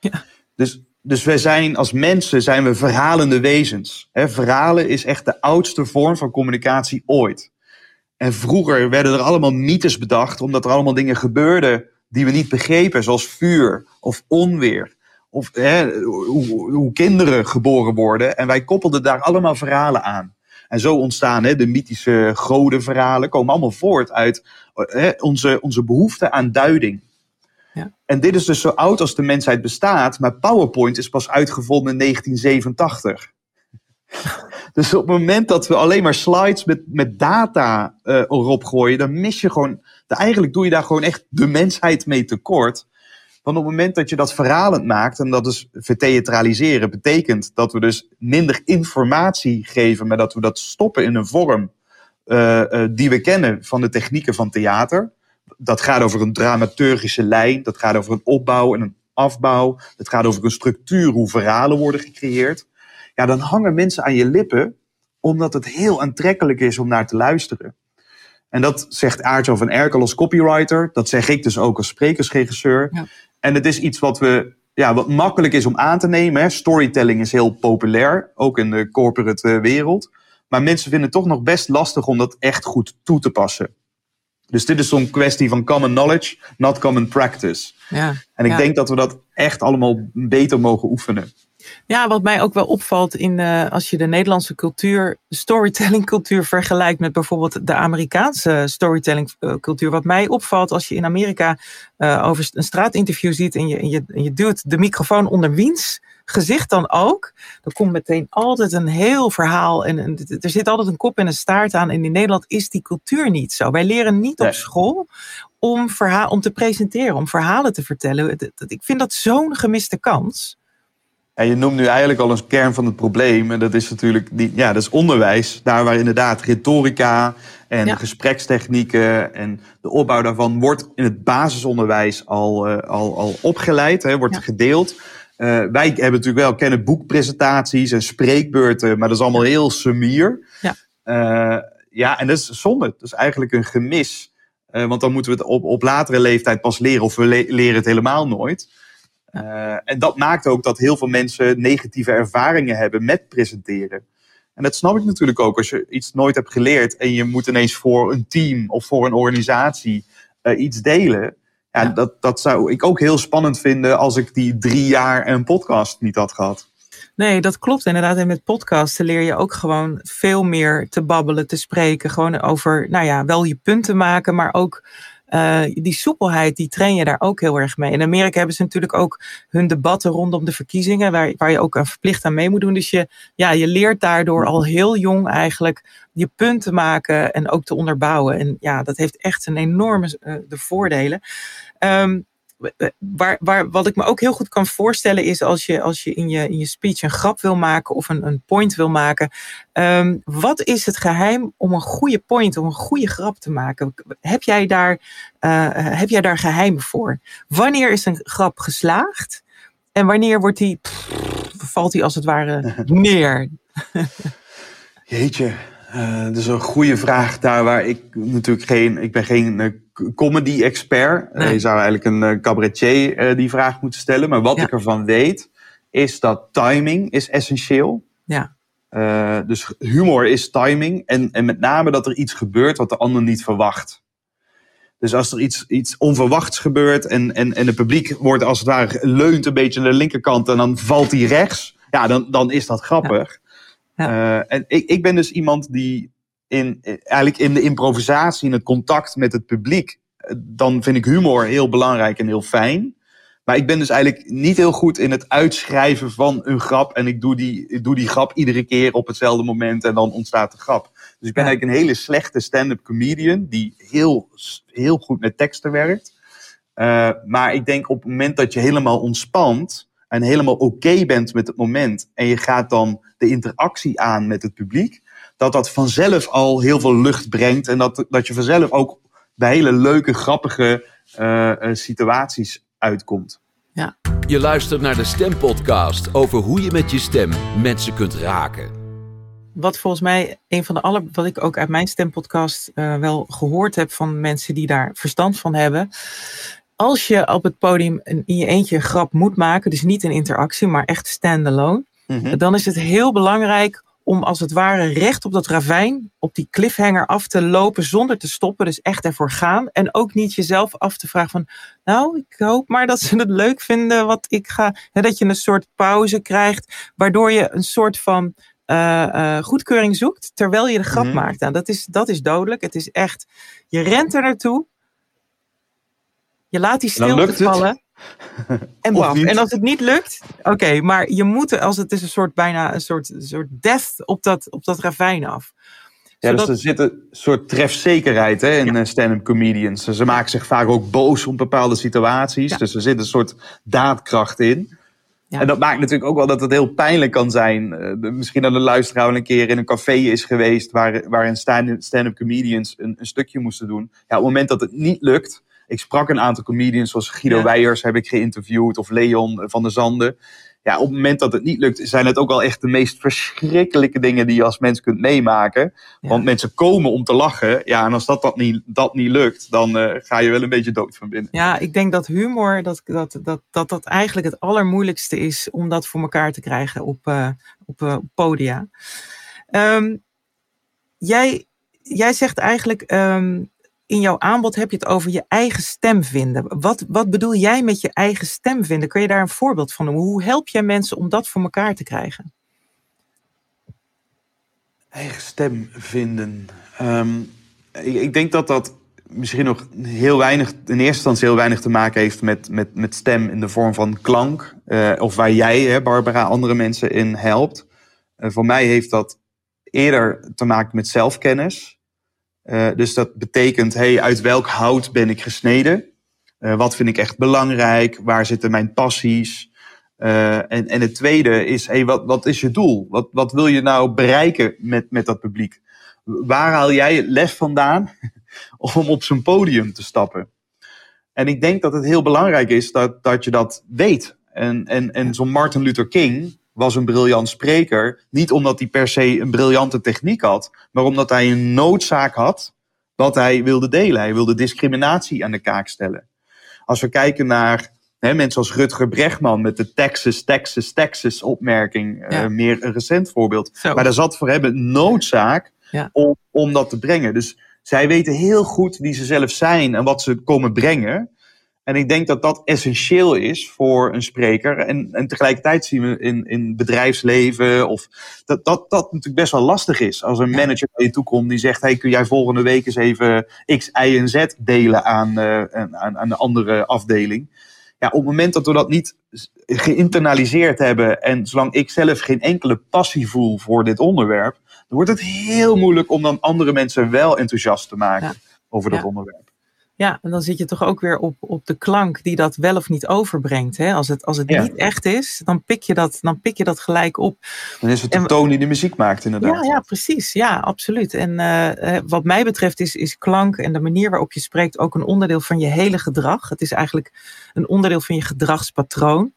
Ja. Dus, dus wij zijn als mensen zijn we verhalende wezens. Hè, verhalen is echt de oudste vorm van communicatie ooit. En vroeger werden er allemaal mythes bedacht, omdat er allemaal dingen gebeurden die we niet begrepen, zoals vuur of onweer. Of hè, hoe, hoe kinderen geboren worden. En wij koppelden daar allemaal verhalen aan. En zo ontstaan hè, de mythische godenverhalen, komen allemaal voort uit hè, onze, onze behoefte aan duiding. Ja. En dit is dus zo oud als de mensheid bestaat, maar PowerPoint is pas uitgevonden in 1987. (laughs) Dus op het moment dat we alleen maar slides met, met data eh, erop gooien, dan mis je gewoon, dan eigenlijk doe je daar gewoon echt de mensheid mee tekort. Want op het moment dat je dat verhalend maakt, en dat is vertheatraliseren, betekent dat we dus minder informatie geven, maar dat we dat stoppen in een vorm eh, eh, die we kennen van de technieken van theater. Dat gaat over een dramaturgische lijn, dat gaat over een opbouw en een afbouw, het gaat over een structuur, hoe verhalen worden gecreëerd. Ja, dan hangen mensen aan je lippen, omdat het heel aantrekkelijk is om naar te luisteren. En dat zegt Aartjo van Erkel als copywriter. Dat zeg ik dus ook als sprekersregisseur. Ja. En het is iets wat, we, ja, wat makkelijk is om aan te nemen. Hè. Storytelling is heel populair, ook in de corporate eh, wereld. Maar mensen vinden het toch nog best lastig om dat echt goed toe te passen. Dus dit is zo'n kwestie van common knowledge, not common practice. Ja. En ik Ja. denk dat we dat echt allemaal beter mogen oefenen. Ja, wat mij ook wel opvalt in als je de Nederlandse cultuur, storytelling cultuur vergelijkt met bijvoorbeeld de Amerikaanse storytelling eh, cultuur. Wat mij opvalt als je in Amerika eh, over een straatinterview ziet en je, en, je, en je duwt de microfoon onder wiens gezicht dan ook, dan komt meteen altijd een heel verhaal en, en er zit altijd een kop en een staart aan. En in Nederland is die cultuur niet zo. Wij leren niet op school om, verhaal, om te presenteren, om verhalen te vertellen. Ik vind dat zo'n gemiste kans. En je noemt nu eigenlijk al een kern van het probleem. En dat is natuurlijk die, ja, dat is onderwijs. Daar waar inderdaad retorica en Ja. gesprekstechnieken en de opbouw daarvan wordt in het basisonderwijs al, eh, al, al opgeleid, hè, wordt Ja. gedeeld. Eh, wij hebben natuurlijk wel kennen boekpresentaties en spreekbeurten, maar dat is allemaal heel sumier. Ja. Eh, ja, en dat is zonde. Dat is eigenlijk een gemis. Eh, want dan moeten we het op, op latere leeftijd pas leren, of we le- leren het helemaal nooit. En dat maakt ook dat heel veel mensen negatieve ervaringen hebben met presenteren. En dat snap ik natuurlijk ook. Als je iets nooit hebt geleerd en je moet ineens voor een team of voor een organisatie iets delen. Ja, Ja. Dat, dat zou ik ook heel spannend vinden als ik die drie jaar een podcast niet had gehad. Nee, dat klopt inderdaad. En met podcasten leer je ook gewoon veel meer te babbelen, te spreken. Gewoon over, nou ja, wel je punten maken, maar ook eh, die soepelheid, die train je daar ook heel erg mee. In Amerika hebben ze natuurlijk ook hun debatten rondom de verkiezingen, waar, waar je ook aan verplicht aan mee moet doen. Dus je, ja, je leert daardoor al heel jong eigenlijk je punten maken en ook te onderbouwen. En ja, dat heeft echt een enorme eh, de voordelen. Ehm, waar, waar, wat ik me ook heel goed kan voorstellen is als je, als je, in, je in je speech een grap wil maken of een, een point wil maken. ehm, wat is het geheim om een goede point, om een goede grap te maken? Heb jij daar, eh, heb jij daar geheimen voor? Wanneer is een grap geslaagd? En wanneer wordt die, pff, valt die als het ware (laughs) neer? Jeetje, eh dat is een goede vraag daar waar ik natuurlijk geen, ik ben geen eh, comedy expert. Eh, Nee. je zou eigenlijk een eh, cabaretier eh, die vraag moeten stellen. Maar wat Ja. ik ervan weet, is dat timing is essentieel. Ja. Dus humor is timing. En, en met name dat er iets gebeurt wat de ander niet verwacht. Dus als er iets, iets onverwachts gebeurt en, en, en het publiek wordt als het ware leunt een beetje naar de linkerkant en dan valt hij rechts. Ja, dan, dan is dat grappig. Eh, en ik, ik ben dus iemand die in, eigenlijk in de improvisatie, in het contact met het publiek, eh, dan vind ik humor heel belangrijk en heel fijn. Maar ik ben dus eigenlijk niet heel goed in het uitschrijven van een grap. En ik doe die, ik doe die grap iedere keer op hetzelfde moment en dan ontstaat de grap. Dus ik ben eigenlijk een hele slechte stand-up comedian die heel, heel goed met teksten werkt. Eh, maar ik denk op het moment dat je helemaal ontspant en helemaal oké bent met het moment en je gaat dan de interactie aan met het publiek, dat dat vanzelf al heel veel lucht brengt. En dat, dat je vanzelf ook bij hele leuke, grappige uh, situaties uitkomt. Ja. Je luistert naar de Stempodcast over hoe je met je stem mensen kunt raken. Wat volgens mij een van de aller, wat ik ook uit mijn stempodcast uh, wel gehoord heb van mensen die daar verstand van hebben. Als je op het podium in je eentje een grap moet maken, dus niet een interactie, maar echt standalone, mm dan is het heel belangrijk om als het ware recht op dat ravijn, op die cliffhanger af te lopen zonder te stoppen. Dus echt ervoor gaan. En ook niet jezelf af te vragen van, nou, ik hoop maar dat ze het leuk vinden wat ik ga. Dat je een soort pauze krijgt, waardoor je een soort van uh, uh, goedkeuring zoekt terwijl je de grap mm maakt. Nou, dat is, dat is dodelijk. Het is echt, je rent er naartoe. Je laat die stilte vallen. En bam. En als het niet lukt, oké, maar je moet, als het is een soort bijna een soort, soort death op dat, op dat ravijn af. Ja, dus er zit een soort trefzekerheid hè, in ja. stand-up comedians. Ze maken zich vaak ook boos om bepaalde situaties. Ja. Dus er zit een soort daadkracht in. Ja. En dat maakt natuurlijk ook wel dat het heel pijnlijk kan zijn. Uh, misschien dat een luisteraar wel een keer in een café is geweest... waar, waarin stand-up comedians een, een, stukje moesten doen. Ja, op het moment dat het niet lukt... Ik sprak een aantal comedians zoals Guido ja. Weijers heb ik geïnterviewd of Leon van der Zanden. Ja, op het moment dat het niet lukt, zijn het ook wel echt de meest verschrikkelijke dingen die je als mens kunt meemaken. Ja. Want mensen komen om te lachen. Ja, en als dat, dat, niet, dat niet lukt, dan uh, ga je wel een beetje dood van binnen. Ja, ik denk dat humor, dat dat, dat, dat, dat eigenlijk het allermoeilijkste is om dat voor elkaar te krijgen op, uh, op uh, podia. Um, jij, jij zegt eigenlijk, um, in jouw aanbod heb je het over je eigen stem vinden. Wat, wat bedoel jij met je eigen stem vinden? Kun je daar een voorbeeld van noemen? Hoe help jij mensen om dat voor elkaar te krijgen? Eigen stem vinden. Um, ik, ik, denk dat dat misschien nog heel weinig, in eerste instantie heel weinig te maken heeft met, met, met stem in de vorm van klank. Uh, of waar jij, hè, Barbara, andere mensen in helpt. Uh, voor mij heeft dat eerder te maken met zelfkennis. Uh, dus dat betekent, hey, uit welk hout ben ik gesneden? Uh, wat vind ik echt belangrijk? Waar zitten mijn passies? Uh, en, en het tweede is, hey, wat, wat is je doel? Wat, wat wil je nou bereiken met, met dat publiek? Waar haal jij les vandaan (laughs) om op zo'n podium te stappen? En ik denk dat het heel belangrijk is dat, dat je dat weet. En, en, en zo'n Martin Luther King, was een briljant spreker. Niet omdat hij per se een briljante techniek had, maar omdat hij een noodzaak had wat hij wilde delen. Hij wilde discriminatie aan de kaak stellen. Als we kijken naar hè, mensen als Rutger Bregman met de Texas, Texas, Texas opmerking, ja. uh, meer een recent voorbeeld. Zo. Maar daar zat voor hem een noodzaak ja. om, om dat te brengen. Dus zij weten heel goed wie ze zelf zijn en wat ze komen brengen. En ik denk dat dat essentieel is voor een spreker. En, en tegelijkertijd zien we in, in bedrijfsleven of dat, dat dat natuurlijk best wel lastig is. Als een manager naar je toe komt die zegt: hey, kun jij volgende week eens even X, Y en Z delen aan, uh, aan, aan de andere afdeling? Ja, op het moment dat we dat niet geïnternaliseerd hebben en zolang ik zelf geen enkele passie voel voor dit onderwerp, dan wordt het heel moeilijk om dan andere mensen wel enthousiast te maken ja. over dat ja. onderwerp. Ja, en dan zit je toch ook weer op, op de klank die dat wel of niet overbrengt. Hè? Als het, als het ja. niet echt is, dan pik, je dat, dan pik je dat gelijk op. Dan is het de en, toon die de muziek maakt, inderdaad. Ja, ja precies. Ja, absoluut. En uh, wat mij betreft is, is klank en de manier waarop je spreekt ook een onderdeel van je hele gedrag. Het is eigenlijk een onderdeel van je gedragspatroon.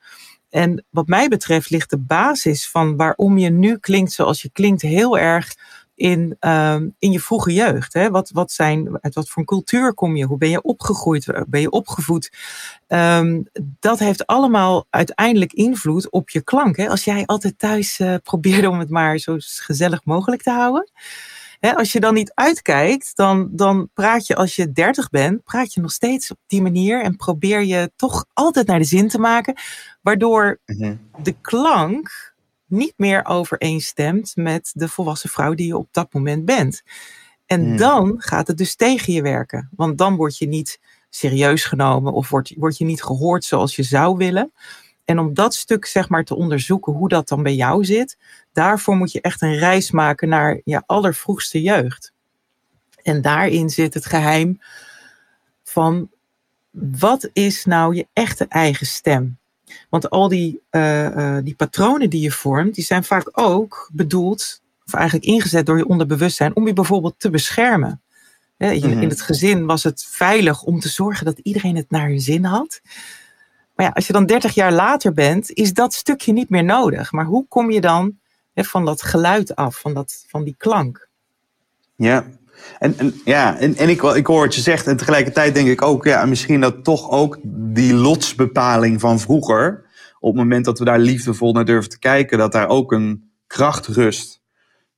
En wat mij betreft ligt de basis van waarom je nu klinkt zoals je klinkt heel erg in, um, in je vroege jeugd. Hè? Wat, wat zijn, uit wat voor een cultuur kom je? Hoe ben je opgegroeid? Ben je opgevoed? Um, dat heeft allemaal uiteindelijk invloed op je klank. Hè? Als jij altijd thuis uh, probeerde om het maar zo gezellig mogelijk te houden. Hè, als je dan niet uitkijkt, dan, dan praat je als je dertig bent, praat je nog steeds op die manier en probeer je toch altijd naar de zin te maken, waardoor mm -hmm. de klank niet meer overeenstemt met de volwassen vrouw die je op dat moment bent. En hmm. dan gaat het dus tegen je werken. Want dan word je niet serieus genomen of word, word je niet gehoord zoals je zou willen. En om dat stuk zeg maar te onderzoeken hoe dat dan bij jou zit, daarvoor moet je echt een reis maken naar je allervroegste jeugd. En daarin zit het geheim van wat is nou je echte eigen stem? Want al die, uh, uh, die patronen die je vormt, die zijn vaak ook bedoeld of eigenlijk ingezet door je onderbewustzijn om je bijvoorbeeld te beschermen. In, Mhm. in het gezin was het veilig om te zorgen dat iedereen het naar hun zin had. Maar ja, als je dan 30 jaar later bent, is dat stukje niet meer nodig. Maar hoe kom je dan hè, van dat geluid af, van, dat, van die klank? Ja, en, en, ja, en, en ik, ik hoor wat je zegt. En tegelijkertijd denk ik ook, ja, misschien dat toch ook die lotsbepaling van vroeger. Op het moment dat we daar liefdevol naar durven te kijken, dat daar ook een kracht rust.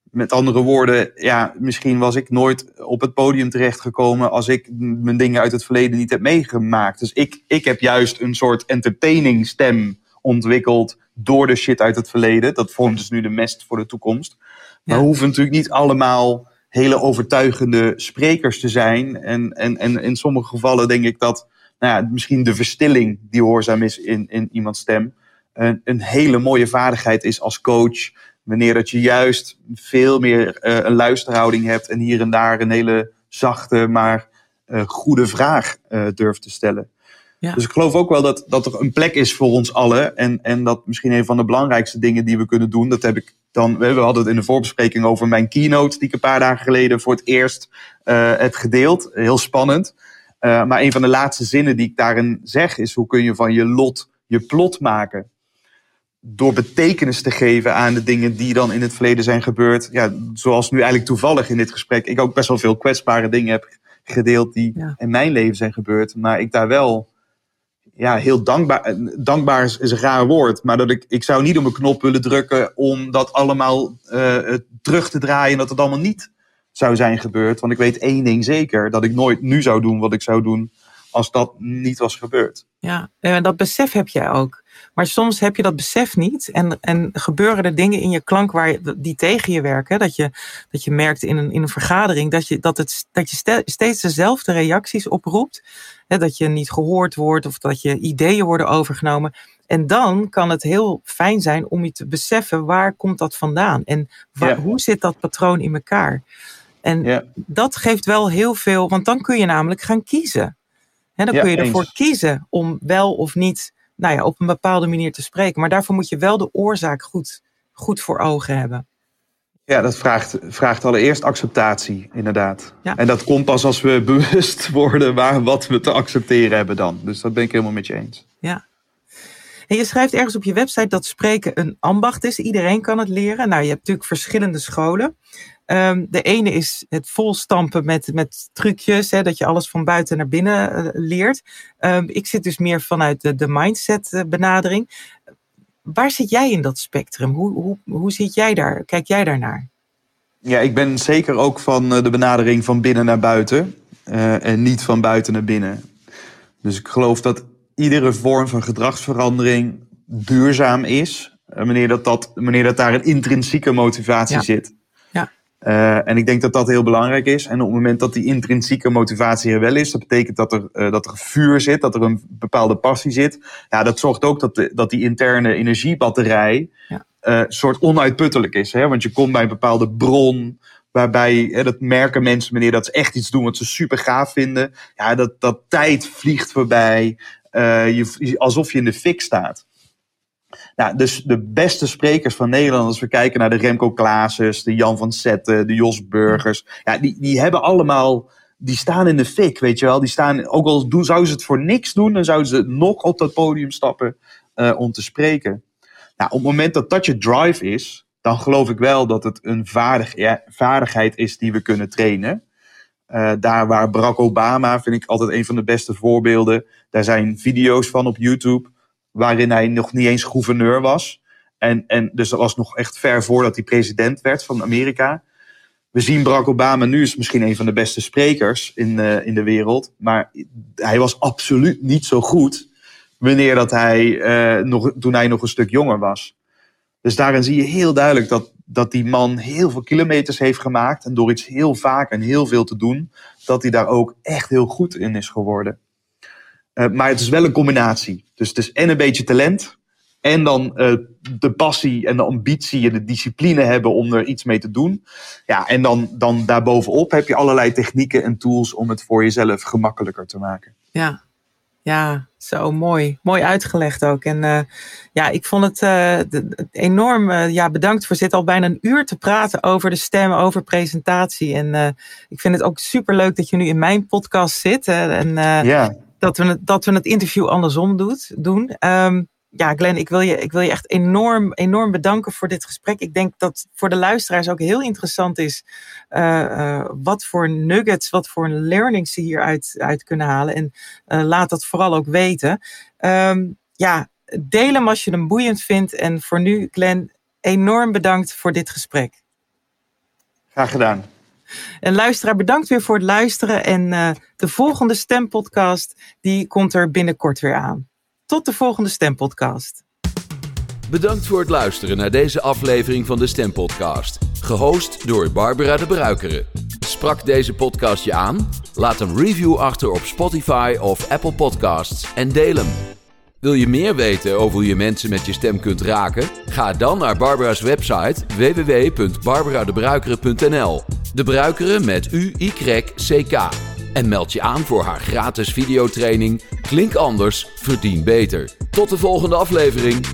Met andere woorden, ja, misschien was ik nooit op het podium terechtgekomen als ik mijn dingen uit het verleden niet heb meegemaakt. Dus ik, ik heb juist een soort entertaining stem ontwikkeld door de shit uit het verleden. Dat vormt dus nu de mest voor de toekomst. Maar Ja. we hoeven natuurlijk niet allemaal hele overtuigende sprekers te zijn. En, en, en in sommige gevallen denk ik dat nou ja, misschien de verstilling die hoorzaam is in, in iemands stem, een, een hele mooie vaardigheid is als coach. Wanneer dat je juist veel meer eh, een luisterhouding hebt en hier en daar een hele zachte, maar eh, goede vraag eh, durft te stellen. Ja. Dus ik geloof ook wel dat, dat er een plek is voor ons allen. En, en dat misschien een van de belangrijkste dingen die we kunnen doen, dat heb ik dan. We hadden het in de voorbespreking over mijn keynote, die ik een paar dagen geleden voor het eerst eh, heb gedeeld. Heel spannend. Eh, maar een van de laatste zinnen die ik daarin zeg is: hoe kun je van je lot je plot maken? Door betekenis te geven aan de dingen die dan in het verleden zijn gebeurd. Ja, zoals nu eigenlijk toevallig in dit gesprek. Ik ook best wel veel kwetsbare dingen heb gedeeld die Ja. in mijn leven zijn gebeurd. Maar ik daar wel ja, heel dankbaar. eh, Dankbaar is, is een raar woord. Maar dat ik, ik zou niet op een knop willen drukken om dat allemaal eh, terug te draaien. En dat het allemaal niet zou zijn gebeurd. Want ik weet één ding zeker. Dat ik nooit nu zou doen wat ik zou doen als dat niet was gebeurd. Ja, en dat besef heb jij ook. Maar soms heb je dat besef niet en, en gebeuren er dingen in je klank waar je, die tegen je werken. Dat je, dat je merkt in een, in een vergadering dat je, dat het, dat je ste- steeds dezelfde reacties oproept. Hè, dat je niet gehoord wordt of dat je ideeën worden overgenomen. En dan kan het heel fijn zijn om je te beseffen waar komt dat vandaan en waar, Ja. hoe zit dat patroon in elkaar. En Ja, dat geeft wel heel veel, want dan kun je namelijk gaan kiezen. Dan Ja, kun je eens. ervoor kiezen om wel of niet nou ja, op een bepaalde manier te spreken. Maar daarvoor moet je wel de oorzaak goed, goed voor ogen hebben. ja dat vraagt, vraagt allereerst acceptatie, inderdaad. Ja. En dat komt pas als we (laughs) bewust worden waar, wat we te accepteren hebben dan. Dus dat ben ik helemaal met je eens. Ja. En je schrijft ergens op je website dat spreken een ambacht is. Iedereen kan het leren. Nou, je hebt natuurlijk verschillende scholen. Ehm, de ene is het volstampen met, met trucjes, hè, dat je alles van buiten naar binnen eh, leert. Ehm, ik zit dus meer vanuit de, de mindset eh, benadering. Waar zit jij in dat spectrum? Hoe, hoe, hoe zit jij daar? Kijk jij daarnaar? Ja, ik ben zeker ook van eh, de benadering van binnen naar buiten. en niet van buiten naar binnen. Dus ik geloof dat iedere vorm van gedragsverandering duurzaam is. Wanneer dat, dat, wanneer dat daar een intrinsieke motivatie Ja. zit. Eh, en ik denk dat dat heel belangrijk is. En op het moment dat die intrinsieke motivatie er wel is, dat betekent dat er, eh, dat er vuur zit, dat er een bepaalde passie zit. Ja, dat zorgt ook dat, de, dat die interne energiebatterij Ja. eh, een soort onuitputtelijk is. Hè? Want je komt bij een bepaalde bron, waarbij hè, dat merken mensen wanneer dat ze echt iets doen wat ze super gaaf vinden. Ja, dat, dat tijd vliegt voorbij, je, alsof je in de fik staat. Nou, dus de beste sprekers van Nederland, als we kijken naar de Remco Klaases, de Jan van Zetten, de Jos Burgers, ja, die, die hebben allemaal, die staan in de fik, weet je wel. Die staan, ook al doen, zouden ze het voor niks doen, dan zouden ze nog op dat podium stappen eh, om te spreken. Nou, op het moment dat dat je drive is, dan geloof ik wel dat het een vaardig, vaardigheid is die we kunnen trainen. Eh, daar waar Barack Obama, vind ik altijd een van de beste voorbeelden. Daar zijn video's van op YouTube, waarin hij nog niet eens gouverneur was. En, en dus dat was nog echt ver voordat hij president werd van Amerika. We zien Barack Obama nu is misschien een van de beste sprekers in, eh, in de wereld. Maar hij was absoluut niet zo goed wanneer dat hij, eh, nog, toen hij nog een stuk jonger was. Dus daarin zie je heel duidelijk dat, dat die man heel veel kilometers heeft gemaakt. En door iets heel vaak en heel veel te doen, dat hij daar ook echt heel goed in is geworden. Uh, maar het is wel een combinatie. Dus het is en een beetje talent. En dan uh, de passie en de ambitie en de discipline hebben om er iets mee te doen. Ja, en dan, dan daarbovenop heb je allerlei technieken en tools om het voor jezelf gemakkelijker te maken. Ja, Ja, zo mooi. Mooi uitgelegd ook. En uh, ja, ik vond het uh, de, enorm. Uh, ja, bedankt voor zitten al bijna een uur te praten over de stem, over presentatie. En ik vind het ook super leuk dat je nu in mijn podcast zit. en ja. Dat, we het, dat we het interview andersom doet, doen. Um, ja, Glenn, ik wil, je, ik wil je echt enorm, enorm bedanken voor dit gesprek. Ik denk dat voor de luisteraars ook heel interessant is uh, uh, wat voor nuggets, wat voor learnings ze hieruit uit kunnen halen. En uh, laat dat vooral ook weten. Um, ja, deel hem als je hem boeiend vindt. En voor nu, Glenn, enorm bedankt voor dit gesprek. Graag gedaan. En luisteraar, bedankt weer voor het luisteren. En de volgende stempodcast, die komt er binnenkort weer aan. Tot de volgende Stempodcast. Bedankt voor het luisteren naar deze aflevering van de Stempodcast. Gehost door Barbara de Bruikere. Sprak deze podcast je aan? Laat een review achter op Spotify of Apple Podcasts en deel hem. Wil je meer weten over hoe je mensen met je stem kunt raken? Ga dan naar Barbara's website www.barbaradebruikere.nl. De Bruikere met U-Y-C-K. En meld je aan voor haar gratis videotraining Klink anders, verdien beter. Tot de volgende aflevering.